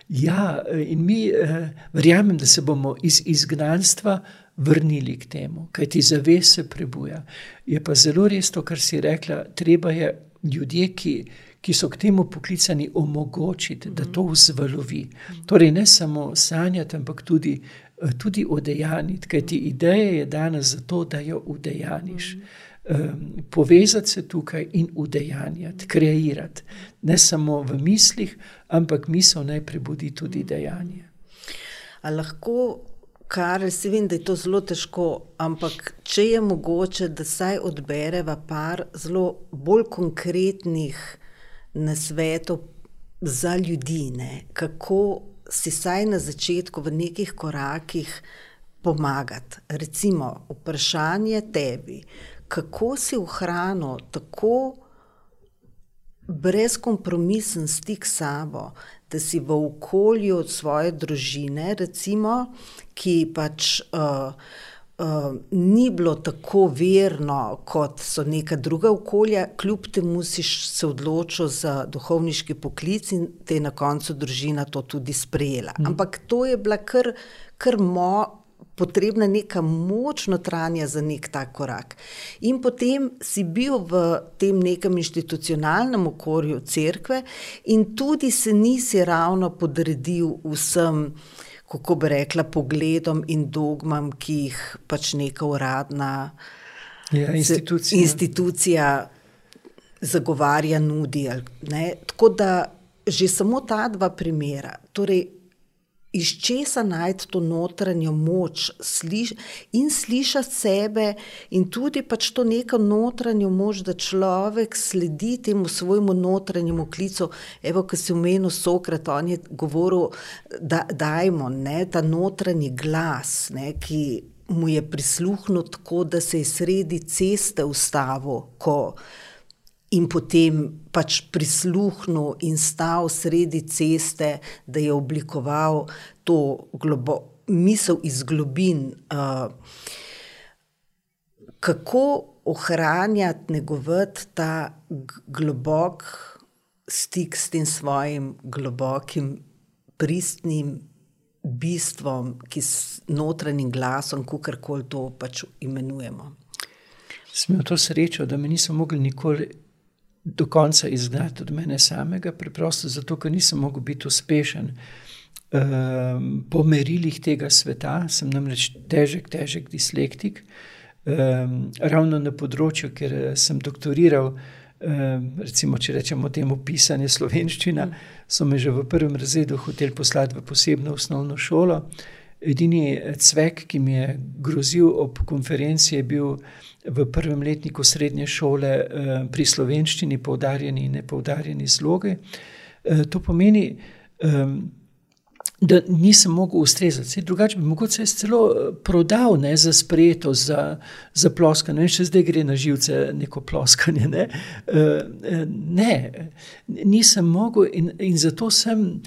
[SPEAKER 2] ja, in mi uh, verjamem, da se bomo iz izgnanstva vrnili k temu, kaj ti zaves se prebuja. Je pa zelo res to, kar si rekla, treba je ljudje, ki, ki so k temu poklicani, omogočiti, da to vzvalovi. Torej, ne samo sanjati, ampak tudi tudi udejaniti, ker ti ideja je danes zato, da jo udejaniš. Um, povezati se tukaj in udejanjati, kreirati, ne samo v mislih, ampak misel naj prebudi tudi dejanje.
[SPEAKER 1] Ali lahko, kar se vem, da je to zelo težko, ampak če je mogoče, da saj odbereva par zelo bolj konkretnih nasvetov za ljudi, ne? kako si saj na začetku v nekih korakih pomagati. Recimo, vprašanje tebi, kako si ohranil tako brezkompromisen stik s sabo, da si v okolju svoje družine, recimo, ki pač. Uh, uh, ni bilo tako verno, kot so neka druga okolja, kljub temu si se odločil za duhovniški poklic in te je na koncu družina to tudi sprejela. Mm. Ampak to je bila kar, kar mo. Potrebna neka moč notranja za nek ta korak. In potem si bil v tem nekem institucionalnem okolju cerkve, in tudi se nisi ravno podredil vsem kako bi rekla, pogledom in dogmam, ki jih pač neka uradna
[SPEAKER 2] ja, institucija.
[SPEAKER 1] institucija zagovarja, nudi. Tako da že samo ta dva primera. Torej, iz česa najti to notranjo moč sliš in slišati sebe, in tudi pač to neko notranjo moč, da človek sledi temu svojemu notranjemu klicu. Evo, ki si omenil Sokrat, on je govoril, da dajmo ne, ta notranji glas, ne, ki mu je prisluhnil tako, da se je sredi ceste ustavil, ko in potem pač prisluhnil in stal sredi ceste, da je oblikoval to globo, misel iz globin. Uh, kako ohranjati, negovati ta globok stik s tem svojim globokim, pristnim bistvom, ki s notranjim glasom, kako koli to pač imenujemo.
[SPEAKER 2] Sem imel to srečo, da me niso mogli nikoli do konca izgnati od mene samega, preprosto zato, ker nisem mogel biti uspešen. Um, po merilih tega sveta sem namreč težek, težek dislektik. Um, ravno na področju, ker sem doktoriral, um, recimo, če rečemo temu pisanje slovenščina, so me že v prvem razredu hoteli poslati v posebno osnovno šolo. Edini cvek, ki mi je grozil ob konferenci, je bil v prvem letniku srednje šole eh, pri slovenščini poudarjeni in nepoudarjeni slogi. Eh, to pomeni, da nisem mogel ustrezati. Drugače bi mogoče celo eh, prodal ne, za sprejeto, za, za ploskanje. Še zdaj gre na živce neko ploskanje. Ne, ne nisem mogel in, in zato sem.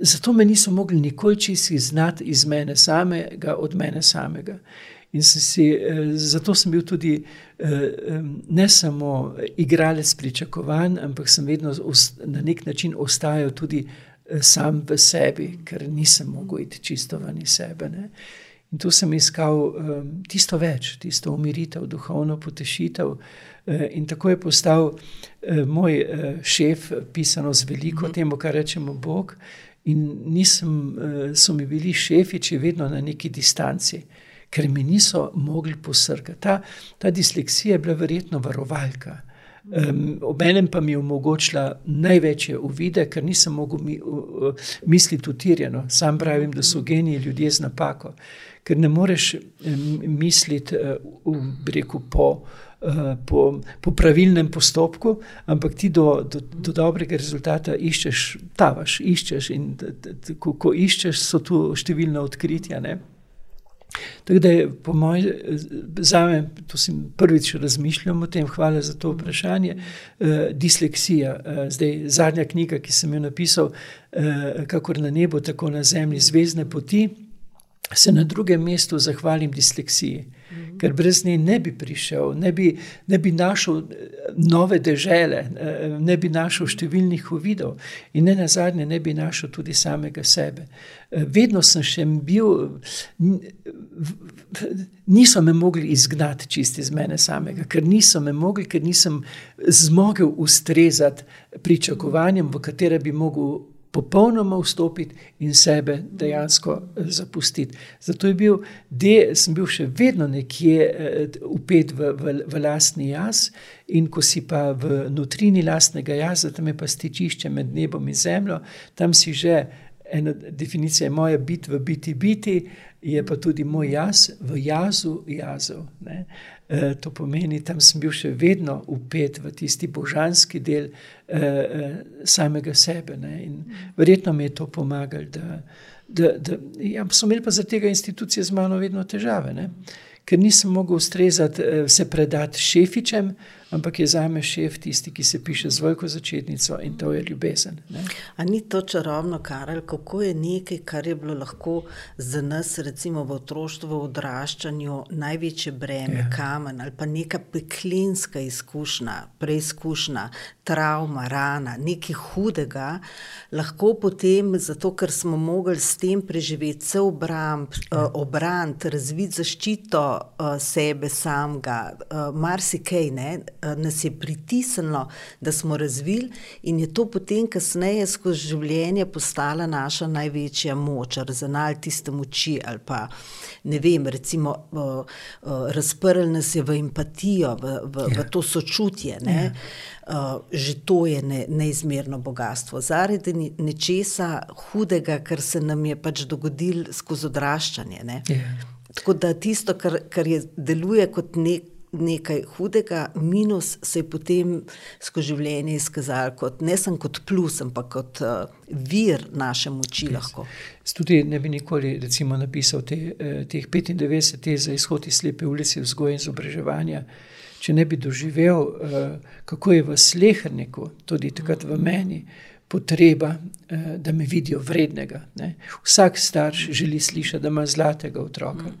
[SPEAKER 2] Zato me niso mogli nikoli čisto znati iz mene samega, od mene samega. In sem si, eh, zato sem bil tudi eh, ne samo igralec pričakovanj, ampak sem vedno na nek način ostajal tudi eh, sam v sebi, ker nisem mogel iti čisto ven iz sebe. Ne. In tu sem iskal tisto več, tisto umiritev, duhovno potešitev. In tako je postal moj šef, pisano z veliko, mhm. temu, kar rečemo Bog. In nisem, so mi bili šefiči vedno na neki distanci ker mi niso mogli posrkati. Ta, ta disleksija je bila verjetno varovalka. Um, Obenem pa mi je omogočila največje uvide, ker nisem mogel mi, uh, misliti utirjeno. Sam pravim, da so geniji ljudje z napako, ker ne moreš um, misliti uh, reku, po, uh, po, po pravilnem postopku, ampak ti do, do, do dobrega rezultata iščeš, tavaš, iščeš in ko, ko iščeš, so tu številna odkritja. Ne? Tako da je po mojem, za me, to sem prvič razmišljal o tem, hvala za to vprašanje. Uh, disleksija, uh, zdaj zadnja knjiga, ki sem jo napisal, uh, kako na nebu, tako na zemlji, zvezdne poti. se na drugem mestu zahvalim disleksiji, ker brez nje ne bi prišel, ne bi, ne bi našel eh, nove dežele, eh, ne bi našel številnih uvidov in ne na zadnje ne bi našel tudi samega sebe. Eh, vedno sem še bil, niso me mogli izgnati čisti iz mene samega, ker niso me mogli, ker nisem zmogel ustrezati pričakovanjem, v katere bi mogel popolnoma vstopiti in sebe dejansko eh, zapustiti. Zato bil, de, sem bil še vedno nekje uh, upet v, v, v lastni jaz, in ko si pa v notrini lastnega jaza, tam je pa stičišče med nebom in zemljo, tam si že ena definicija moja biti v biti biti, je pa tudi moj jaz v jazu jazov. Ne? Eh, to pomeni, tam sem bil še vedno upet v tisti božanski del eh, eh, samega sebe. Ne? In verjetno mi je to pomagalo. Da, da, da, ja, so imeli pa zaradi tega institucije z mano vedno težave, ne? ker nisem mogel ustrezati, se predati šefičem, ampak je za me šef tisti, ki se piše z veliko začetnico in to je ljubezen.
[SPEAKER 1] Ali ni to čarobno, Karel, kako je nekaj, kar je bilo lahko za nas, recimo v otroštvu, v odraščanju, največje breme, ja. kamen ali pa neka peklinska izkušnja, preizkušnja, travma, rana, nekaj hudega, lahko potem, zato ker smo mogli s tem preživeti cel obramb, ja. uh, obrant, razviti zaščito uh, sebe samega, uh, marsikaj ne. Eh, nas je pritisnilo, da smo razvili, in je to potem, kasneje, skozi življenje, postala naša največja moč, raznal tiste moči. Ali pa ne vem, recimo, uh, uh, razprl nas je v empatijo, v, v, ja. v to sočutje. Ja. Uh, že to je ne, neizmerno bogatstvo. Zaradi nečesa hudega, kar se nam je pač dogodilo skozi odraščanje. Ne? Yeah. Ja. Tako da tisto, kar, kar je, deluje kot nek nekaj hudega, minus se je potem skozi življenje izkazal kot ne samo kot plus, ampak kot uh, vir naše moči.
[SPEAKER 2] Tudi ne bi nikoli recimo, napisal te, eh, teh 95 te za izhod iz slepe ulice, vzgoje in izobraževanja. Če ne bi doživel, uh, kako je v slehrniku, tudi takrat v meni, potreba, uh, da me vidijo vrednega. Ne? Vsak starš želi slišati, da ima zlatega otroka.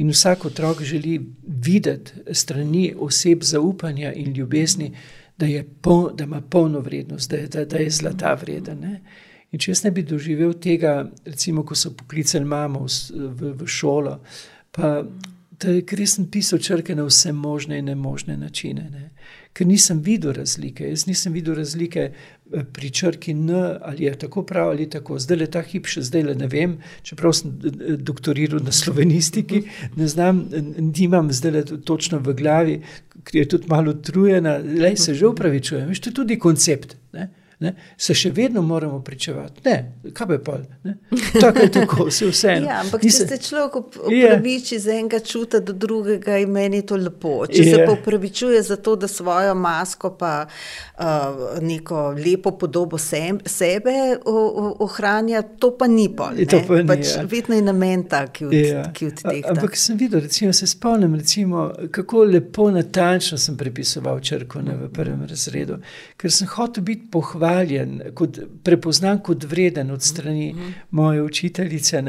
[SPEAKER 2] In vsak otrok želi videti strani oseb zaupanja in ljubezni, da, pol, da ima polno vrednost, da je, da, da je zlata vreden. Ne? In če jaz ne bi doživel tega, recimo, ko so poklicali mamo v, v, v šolo, pa ker sem pisal črke na vse možne in nemožne načine. Ne? Ker nisem videl razlike, jaz nisem videl razlike eh, pri črki N, ali je tako prav ali tako. Zdaj le ta hip, še zdaj le ne vem, čeprav sem eh, doktoriral na slovenistiki, ne znam, nimam zdaj le točno v glavi, ker je tudi malo utrujena, le se že upravičujem. Veš, to je tudi koncept. Ne? Ne, se še vedno moramo pričevati. Ne, kaj pa, ne, tako je tako, vse vseeno.
[SPEAKER 1] Ja, ampak Nise, če se človek upraviči yeah. za enega čuta do drugega, je meni to lepo. Če yeah. se pa upravičuje za to, da svojo masko pa uh, neko lepo podobo sem, sebe ohranja, to pa ni pol. To pa ni, pač ja. Vedno je namen tak, ki od, yeah. ki od teh.
[SPEAKER 2] Ampak sem videl, recimo, se spomnim, recimo, kako lepo natančno sem prepisoval črko ne, v prvem razredu, ker sem hotel biti pohvaljen pohvaljen, kot, prepoznan kot vreden od strani mm -hmm. moje učiteljice.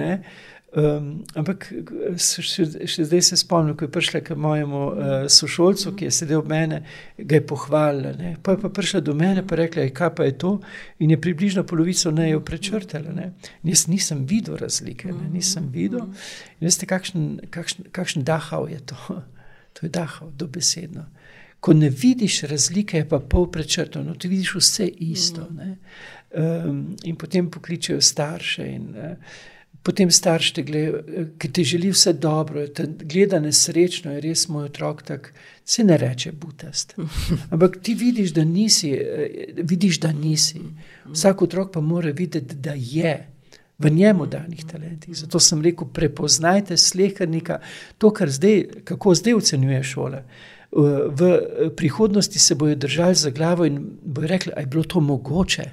[SPEAKER 2] Um, ampak še, še zdaj se spomnim, ko je prišla k mojemu uh, sošolcu, ki je sedel ob mene, ga je pohvalila. Ne. Pa je pa prišla do mene in rekla, kaj pa je to, in je približno polovico nejo prečrtala. Ne. Jaz nisem videl razlike, ne. nisem videl. In veste, kakšen, kakšen, kakšen dahal je to? To je dahal, dobesedno ko ne vidiš razlike, je pa pol prečrtano, ti vidiš vse isto. Um, in potem pokličejo starše. In, uh, potem starš te gleda, ki ti želi vse dobro, te gleda nesrečno, je res moj otrok tak. Se ne reče butast. Ampak ti vidiš, da nisi, vidiš, da nisi. Vsak otrok pa mora videti, da je v njemu danih talentih. Zato sem rekel, prepoznajte slehrnika, to, kar zdaj, kako zdaj ocenjuje šole v prihodnosti se bodo držali za glavo in bodo rekli, da je bilo to mogoče.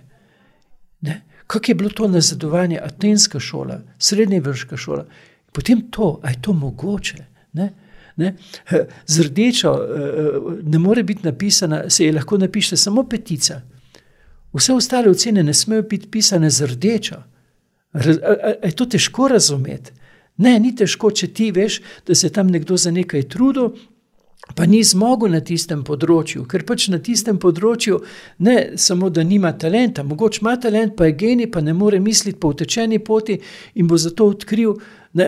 [SPEAKER 2] Kako je bilo to nazadovanje, atenska šola, srednja vrška šola, potem to, da je to mogoče. Ne? Ne? Z rdečo eh, ne more biti napisana, se je lahko napiše samo petica. Vse ostale ocene ne smejo biti pisane z rdečo. Je to težko razumeti. Ne, ni težko, če ti veš, da se tam nekdo za nekaj trudil, pa ni zmogel na tistem področju, ker pač na tistem področju ne samo, da nima talenta, mogoče ima talent, pa je genij, pa ne more misliti po utečeni poti in bo zato odkril. Ne,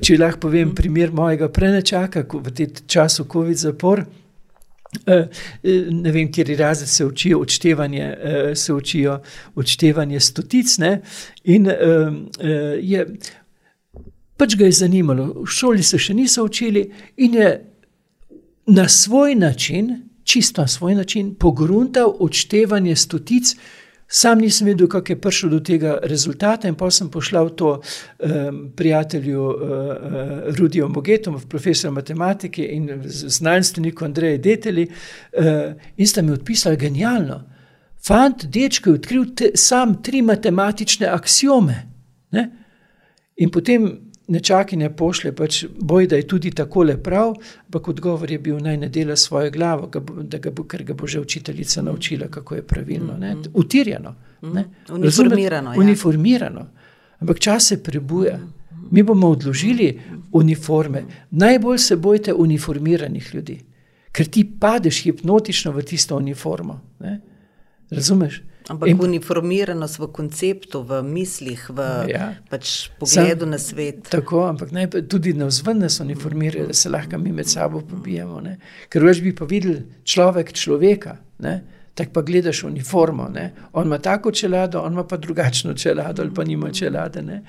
[SPEAKER 2] če lahko povem primer mojega prenečaka v tem času COVID zapor. Ne vem, kjer razred se učijo odštevanje, se učijo odštevanje stotic. Ne? In je, pač ga je zanimalo, v šoli se še niso učili, in je na svoj način, čisto na svoj način, pogruntal odštevanje stotic. Sam nisem vedel, kako je prišel do tega rezultata, in pa sem poslal to um, prijatelju uh, Rudiju Mogetu, profesorju matematike in znanstveniku Andreju Deteli, uh, in sta mi odpisali genialno. Fant, dečko je odkril te, sam tri matematične axiome. Ne? In potem nečakinja pošlje, pač boj, da je tudi tako le prav, ampak odgovor je bil, naj ne dela svojo glavo, ga bo, ga bo, ker ga bo že učiteljica naučila, kako je pravilno. Ne? Mm-hmm. Utirjeno. Ne?
[SPEAKER 1] Mm-hmm. Uniformirano. Ja.
[SPEAKER 2] Uniformirano. Ampak čas se prebuja. Mi bomo odložili uniforme. Najbolj se bojte uniformiranih ljudi, ker ti padeš hipnotično v tisto uniformo. Ne? Razumeš?
[SPEAKER 1] Ampak in, uniformiranost v konceptu, v mislih, v ja, pač pogledu sam, na svet.
[SPEAKER 2] Tako, ampak naj, tudi na vzven nas uniformirajo, da se lahko mi med sabo pobijamo. Ne? Ker več bi pa videl človek človeka. Ne? Tako pa gledaš uniformo. Ne? On ima tako čelado, on ima pa drugačno čelado, ali pa nima čelade. Ne?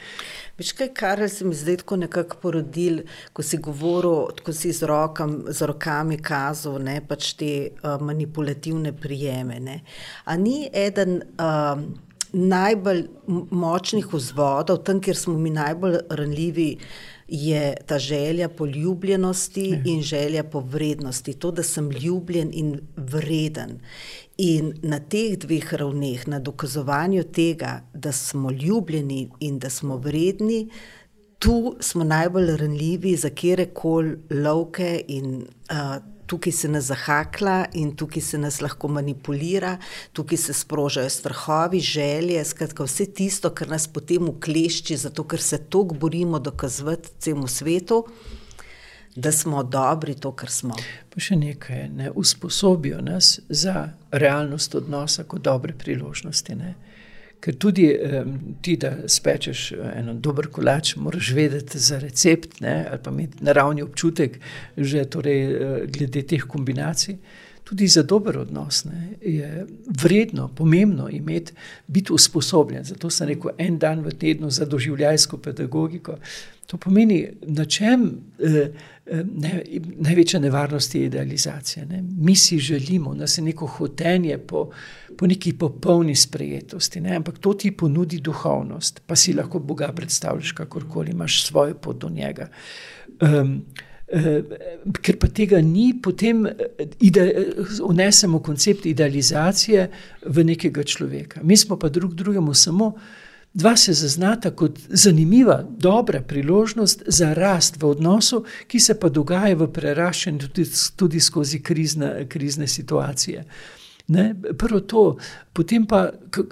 [SPEAKER 1] Veš kaj, kar se mi zdaj tako nekako porodil, ko si govoril, ko si z, rokam, z rokami kazal, ne pač te uh, manipulativne prijeme. Ne? A ni eden uh, najbolj močnih vzvodov, tam, kjer smo mi najbolj ranljivi, je ta želja po ljubljenosti ja. in želja po vrednosti, to, da sem ljubljen in vreden. In na teh dveh ravneh, na dokazovanju tega, da smo ljubljeni in da smo vredni, tu smo najbolj ranljivi za kere koli lovke in uh, tukaj se nas zahakla in tukaj se nas lahko manipulira, tukaj se sprožajo strahovi, želje, skratka vse tisto, kar nas potem uklešči, zato ker se toliko borimo dokazovati celemu svetu da smo dobri, to, kar smo.
[SPEAKER 2] Pa še nekaj, ne usposobijo nas za realnost odnosa kot dobre priložnosti. Ne. Ker tudi ti, da spečeš eh, en dober kolač, moraš vedeti za recept ne, ali pa imeti naravni občutek, že torej, eh, glede teh kombinacij. Tudi za dober odnos ne, je vredno, pomembno imeti, biti usposobljen. Zato sem rekel, en dan v tednu za doživljajsko pedagogiko. To pomeni, na čem eh, eh, ne, največja nevarnost je idealizacija. Ne? Mi si želimo, da se neko hotenje po, po neki popolni sprejetosti, ne? ampak to ti ponudi duhovnost, pa si lahko Boga predstavljaš, kakorkoli imaš svojo pot do njega. Um, Ker pa tega ni, potem unesemo koncept idealizacije v nekega človeka. Mi smo pa drug drugemu samo Dva se zaznata kot zanimiva, dobra priložnost za rast v odnosu, ki se pa dogaja v preraščanju tudi, tudi skozi krizne, krizne situacije. Ne? Prvo to, potem pa,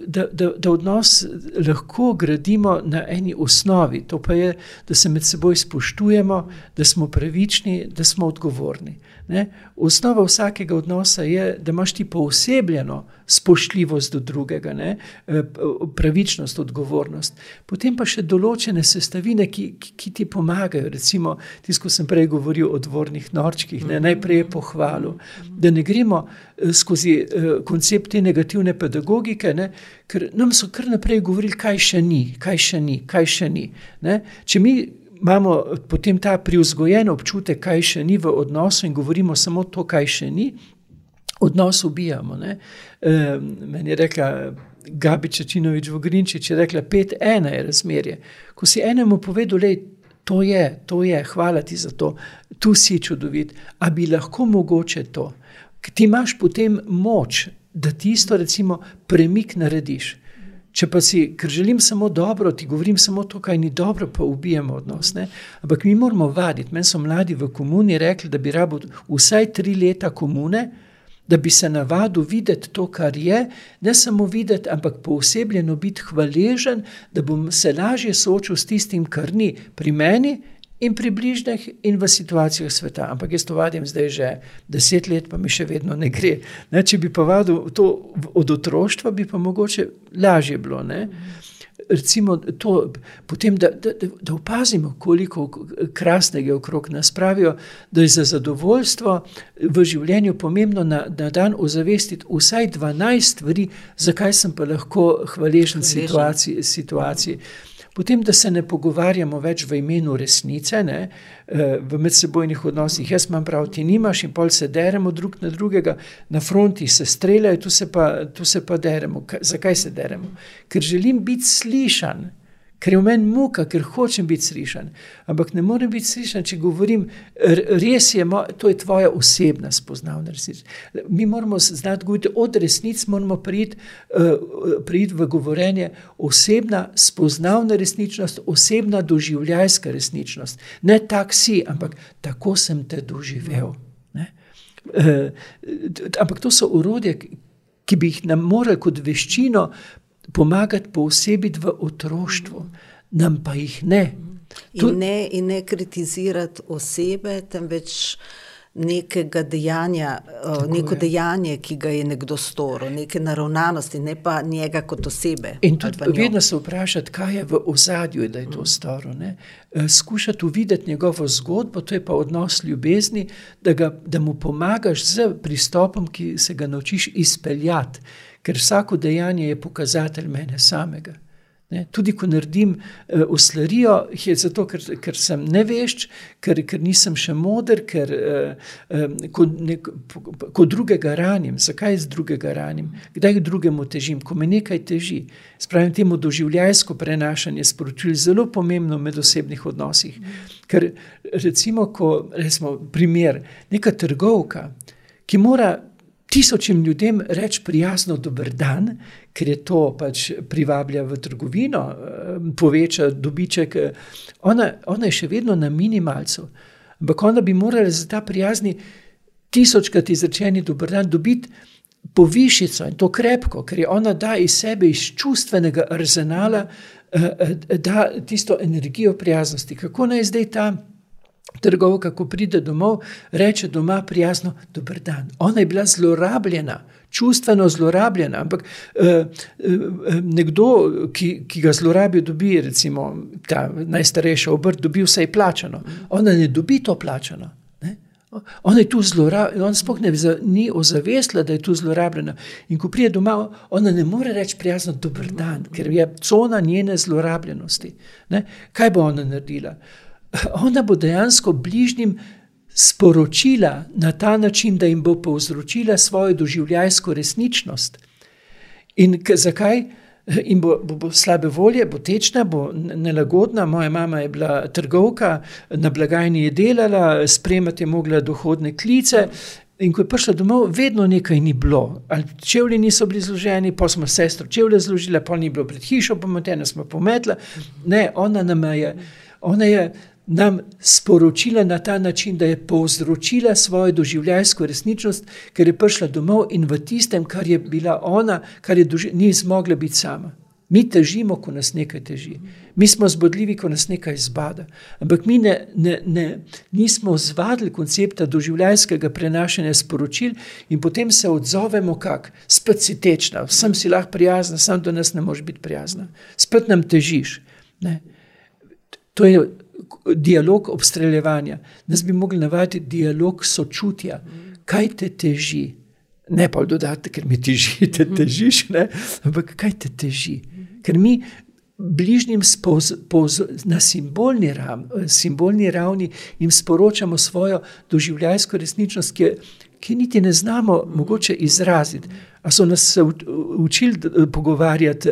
[SPEAKER 2] da, da, da odnos lahko gradimo na eni osnovi, to pa je, da se med seboj spoštujemo, da smo pravični, da smo odgovorni. Ne? Osnova vsakega odnosa je, da imaš ti posebljeno spoštljivost do drugega, ne? E, pravičnost, odgovornost. Potem pa še določene sestavine, ki, ki, ki ti pomagajo. Recimo, tisto, ko sem prej govoril o dvornih norčkih, ne? najprej je pohvalil, da ne gremo e, skozi e, koncept te negativne pedagogike, ne? ker nam so kar naprej govorili, kaj še ni, kaj še ni, kaj še ni. Ne? Če mi imamo potem ta privzgojen občutek, kaj še ni v odnosu, in govorimo samo to, kaj še ni, odnos ubijamo. E, meni je rekla Gabi Čečinovič v Grinčič, je rekla: pet ena je razmerje. Ko si enemu povedal, da to je, to je, hvala ti za to, tu si čudovit, a bi lahko mogoče to. Ti imaš potem moč, da ti isto, recimo, premik narediš. Če pa si, ker želim samo dobro, ti govorim samo to, kar ni dobro, pa ubijamo odnos. Ne? Ampak mi moramo vaditi. Meni so mladi v komuni rekli, da bi rabo vsaj tri leta komune, da bi se navadil videti to, kar je, ne samo videti, ampak poosebljeno biti hvaležen, da bom se lažje soočil s tistim, kar ni pri meni in pri bližnjih, in v situacijah sveta. Ampak jaz to vadim zdaj že deset let, pa mi še vedno ne gre. Ne, če bi pa vadil to od otroštva, bi pa mogoče lažje bilo. Ne. Recimo, to, potem, da, da, da opazimo, koliko krasnega je okrog nas. Pravijo, da je za zadovoljstvo v življenju pomembno na, na dan ozavestiti vsaj 12 stvari, zakaj sem pa lahko hvaležen situaciji. situaciji. Potem, da se ne pogovarjamo več v imenu resnice, ne, eh, v medsebojnih odnosih. Jaz imam prav, ti nimaš, in pol se deremo drug na drugega, na fronti se streljajo, tu se pa, tu se pa deremo. Zakaj se deremo? Ker želim biti slišan ker je v meni muka, ker hočem biti slišan. Ampak ne morem biti slišan, če govorim, res je, to je tvoja osebna spoznavna resnica. Mi moramo znati govoriti od resnic, moramo priti, uh, priti v govorenje osebna spoznavna resničnost, osebna doživljajska resničnost. Ne tak si, ampak tako sem te doživel. Uh, ampak to so urodje, ki bi jih nam morali kot veščino pomagati posebej v otroštvu, nam pa jih ne.
[SPEAKER 1] In ne, in ne kritizirati osebe, temveč nekega dejanja, Tako neko je. dejanje, ki ga je nekdo storil, neke naravnanosti, ne pa njega kot osebe.
[SPEAKER 2] In tudi vedno se vprašati, kaj je v ozadju, da je to storil. Ne? Eh, skušati uvideti njegovo zgodbo, to je pa odnos ljubezni, da, ga, da mu pomagaš z pristopom, ki se ga naučiš izpeljati ker vsako dejanje je pokazatelj mene samega. Ne, tudi ko naredim uh, oslarijo, je zato, ker, ker sem nevešč, ker, ker nisem še moder, ker uh, um, ko, ne, ko drugega ranim. Zakaj z drugega ranim? Kdaj drugemu težim? Ko me nekaj teži. Spravim temu doživljajsko prenašanje sporočil zelo pomembno v medosebnih odnosih. Ker recimo, ko recimo primer, neka trgovka, ki mora tisočim ljudem reči prijazno dober dan, ker je to pač privablja v trgovino, eh, poveča dobiček. Ona, ona je še vedno na minimalcu, ampak ona bi morala za ta prijazni tisočkrat izrečeni dober dan dobiti povišico in to krepko, ker je ona da iz sebe, iz čustvenega arzenala, eh, eh, da tisto energijo prijaznosti. Kako naj zdaj ta trgovka, ko pride domov, reče doma prijazno: Dobr dan. Ona je bila zlorabljena, čustveno zlorabljena, ampak uh, uh, nekdo, ki, ki ga zlorabi, dobi, recimo, ta najstarejša obrt, dobi vse plačano. Ona ne dobi to plačano. Ona je tu zlorabljena, ona sploh ne ni ozavestila, da je tu zlorabljena. In ko pride doma, ona ne more reči prijazno: Dobr dan, ker je cona njene zlorabljenosti. Ne? Kaj bo ona naredila? Ona bo dejansko bližnjim sporočila na ta način, da jim bo povzročila svojo doživljajsko resničnost. In zakaj? In bo, bo, bo slabe volje, bo tečna, bo nelagodna. Moja mama je bila trgovka, na blagajni je delala, spremljati je mogla dohodne klice. In ko je prišla domov, vedno nekaj ni bilo. Ali čevlji niso bili zloženi, pa smo sestro čevlje zložili, pa ni bilo pred hišo, pa smo pometla. Ne, ona nam je. Ona je nam sporočila na ta način, da je povzročila svojo doživljajsko resničnost, ker je prišla domov in v tistem, kar je bila ona, kar je doži, ni zmogla biti sama. Mi težimo, ko nas nekaj teži. Mi smo zbodljivi, ko nas nekaj zbada. Ampak mi ne, ne, ne, nismo zvadili koncepta doživljajskega prenašanja sporočil in potem se odzovemo, kako spet si tečna, sem si lahko prijazna, sam do nas ne moreš biti prijazna. Spet nam težiš. Ne. To je dialog obstreljevanja. Nas bi mogli navajati dialog sočutja, kaj te teži. Ne pa dodati, ker mi teži, te težiš, ne? ampak kaj te teži. Ker mi bližnjim spoz, poz, na simbolni, ram, simbolni ravni jim sporočamo svojo doživljajsko resničnost, ki, ki niti ne znamo mogoče izraziti. A so nas učili pogovarjati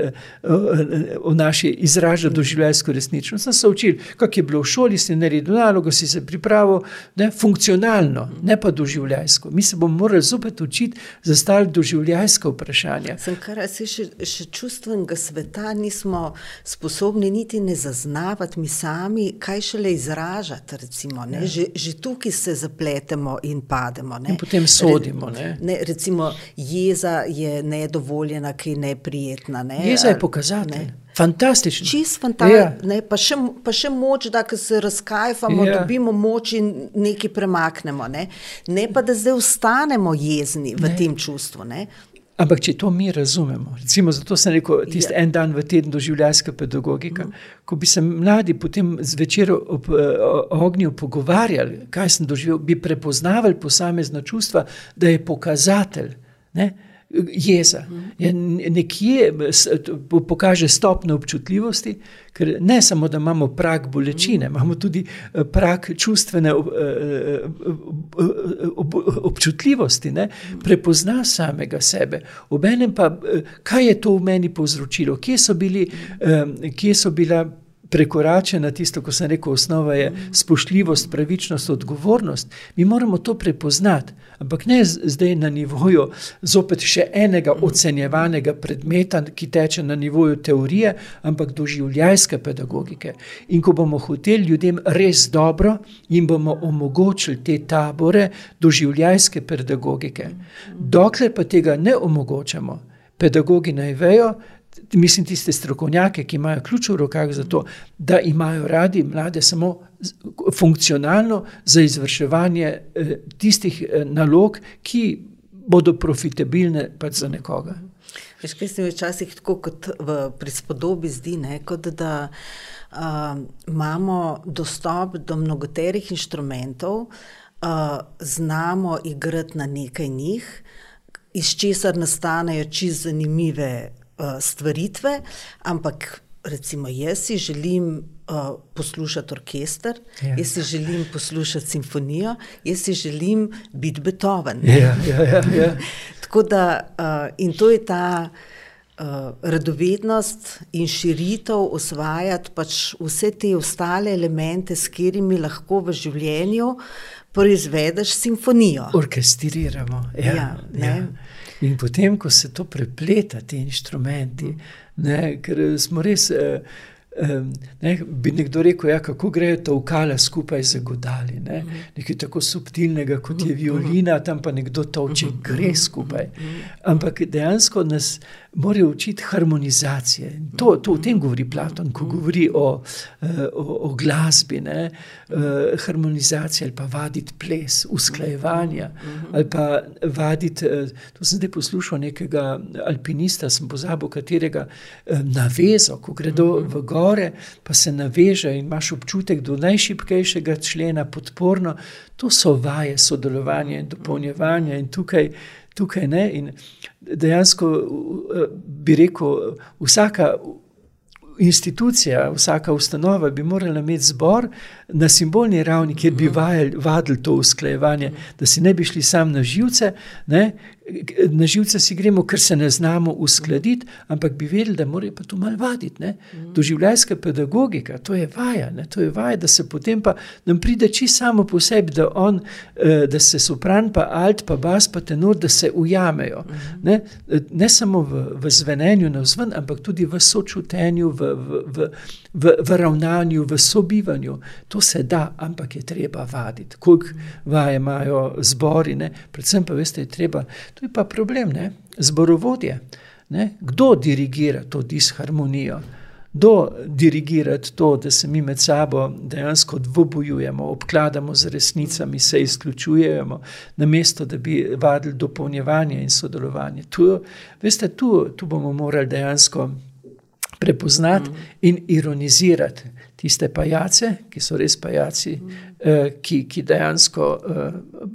[SPEAKER 2] o naši izražanju doživljajsko resničnost? Sem se učil, kako je bilo v šoli, si naredil nalogo, si se pripravil, ne, funkcionalno, ne pa doživljajsko. Mi se bomo morali zopet učiti zastaviti doživljajska vprašanja.
[SPEAKER 1] Sem kar se še, še čustvenega sveta nismo sposobni niti ne zaznavati mi sami, kaj šele izražati, recimo, ne. Ja. Že, že tukaj se zapletemo in pademo, ne.
[SPEAKER 2] In potem sodimo,
[SPEAKER 1] ne. Ne, recimo jeza je nedovoljena, ki je neprijetna, ne.
[SPEAKER 2] Jeza je pokazatelj. Fantastično.
[SPEAKER 1] Čist fantastično. Ja. Pa, pa še moč, da se razkajfamo, ja. dobimo moč in nekaj premaknemo. Ne? ne pa, da zdaj ostanemo jezni v ne. tem čustvu. Ne?
[SPEAKER 2] Ampak, če to mi razumemo, recimo, zato sem rekel, tisti ja. en dan v tednu doživljajska pedagogika, mm. ko bi se mladi potem zvečer ob ognju pogovarjali, kaj sem doživel, bi prepoznavali posamezna čustva, da je pokazatelj. Ne? Jeza. Je nekje pokaže stopno občutljivosti, ker ne samo, da imamo prak bolečine, imamo tudi eh, prak čustvene eh, eh, občutljivosti, ne? prepozna samega sebe. Obenem pa, kaj je to v meni povzročilo, kje so, bili, kje so bila prekoračena tisto, ko sem rekel, osnova je spoštljivost, pravičnost, odgovornost. Mi moramo to prepoznati, ampak ne zdaj na nivoju zopet še enega ocenjevanega predmeta, ki teče na nivoju teorije, ampak doživljajske pedagogike. In ko bomo hoteli ljudem res dobro, jim bomo omogočili te tabore doživljajske pedagogike. Dokler pa tega ne omogočamo, pedagogi naj vejo, mislim, tiste strokovnjake, ki imajo ključ v rokah za to, da imajo radi mlade samo funkcionalno za izvrševanje eh, tistih eh, nalog, ki bodo profitabilne pač za nekoga.
[SPEAKER 1] Veš, kaj se mi včasih tako kot v prispodobi zdi, ne, kot da uh, imamo dostop do mnogoterih inštrumentov, uh, znamo igrati na nekaj njih, iz česar nastanejo čist zanimive stvaritve, ampak recimo jaz si želim uh, poslušati orkester, ja. jaz si želim poslušati simfonijo, jaz si želim biti Beethoven.
[SPEAKER 2] Ja, ja, ja, ja.
[SPEAKER 1] Tako da uh, in to je ta. Uh, radovednost in širitev, osvajati pač vse te ostale elemente, s katerimi lahko v življenju proizvedeš simfonijo.
[SPEAKER 2] Orkestriramo. Ja, ja, ja. In potem, ko se to prepleta, ti inštrumenti, ne, ker smo res. Eh, Ne, bi nekdo rekel, ja, kako grejo ta ukala skupaj z godali. Ne? Nekaj tako subtilnega, kot je violina, tam pa nekdo toče, gre skupaj. Ampak dejansko nas morajo učiti harmonizacije. To, to o tem govori Platon, ko govori o, eh, o, o glasbi, ne? Eh, harmonizacija ali pa vaditi ples, usklajevanja. Ali pa vaditi, eh, to sem zdaj poslušal nekega alpinista, sem pozabil, katerega navezo, ko gredo v gore, pa se naveže in imaš občutek do najšipkejšega člena, podporno. To so vaje sodelovanja in dopolnjevanja in tukaj tukaj ne. In dejansko bi rekel, vsaka institucija, vsaka ustanova bi morala imeti zbor na simbolni ravni, kjer bi vadili to usklajevanje, da si ne bi šli sam na živce, ne, na živce si gremo, ker se ne znamo uskladiti, ampak bi vedeli, da morajo pa to malo vaditi. Ne. Doživljajska pedagogika, to je vaja, ne, to je vaja, da se potem pa nam pride čisto samo po sebi, da, on, eh, da se sopran, pa alt, pa bas, pa tenor, da se ujamejo. Ne, ne samo v, v zvenenju na vzven, ampak tudi v sočutenju, v, v, v, v, v ravnanju, v sobivanju. To se da, ampak je treba vaditi. Koliko vaje imajo zbori, ne? predvsem pa veste, je treba. To je pa problem, ne? zborovodje. Ne? Kdo dirigira to disharmonijo? Kdo dirigira to, da se mi med sabo dejansko dvobojujemo, obkladamo z resnicami, se izključujemo, namesto da bi vadili dopolnjevanje in sodelovanje. Tu, veste, tu, tu bomo morali dejansko prepoznati mm. in ironizirati tiste pajace, ki so res pajaci, mm. ki, ki dejansko uh,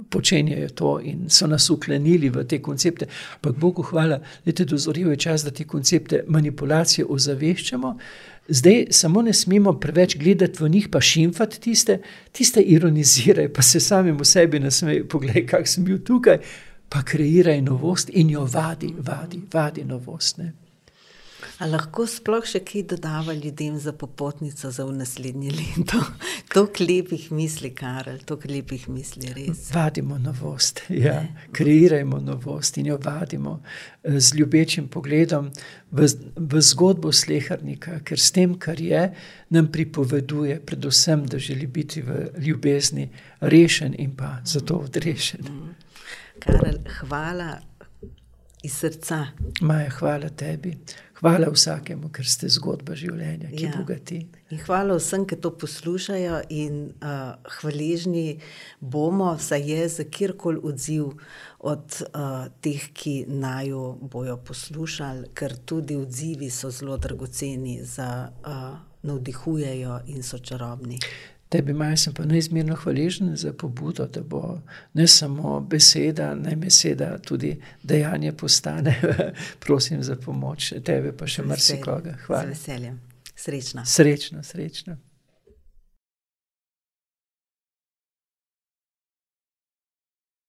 [SPEAKER 2] počenjajo to in so nas uklenili v te koncepte. Ampak Bogu hvala, da je dozoril čas, da te koncepte manipulacije ozaveščamo. Zdaj samo ne smemo preveč gledati v njih, pa šimfati tiste, tiste ironizirajo, pa se sami v sebi nasmejijo. Poglej, kak sem bil tukaj. pa kreiraj novost in jo vadi, vadi, vadi novost. Ne.
[SPEAKER 1] A lahko sploh še kaj dodava ljudem za popotnico za v naslednje leto? Toliko lepih misli, Karel, toliko lepih misli, res.
[SPEAKER 2] Vadimo novost, ja. kreirajmo novost in jo vadimo eh, z ljubečim pogledom v, v zgodbo slehrnika, ker s tem, kar je, nam pripoveduje, predvsem, da želi biti v ljubezni rešen in pa zato odrešen.
[SPEAKER 1] Karel, hvala iz srca.
[SPEAKER 2] Maja, hvala tebi. Hvala vsakemu, ker ste zgodba življenja, ki ja. bogati.
[SPEAKER 1] In hvala vsem, ki to poslušajo, in uh, hvaležni bomo, saj je za kjerkoli odziv od uh, teh, ki naju bojo poslušali, ker tudi odzivi so zelo dragoceni, za, uh, navdihujejo in so čarobni.
[SPEAKER 2] Tebi, Maja, sem pa neizmerno hvaležen za pobudo, da bo ne samo beseda, naj beseda tudi dejanje postane. Prosim za pomoč, tebe pa še marsikoga.
[SPEAKER 1] Hvala. Z veseljem. Srečno.
[SPEAKER 2] Srečno, srečno.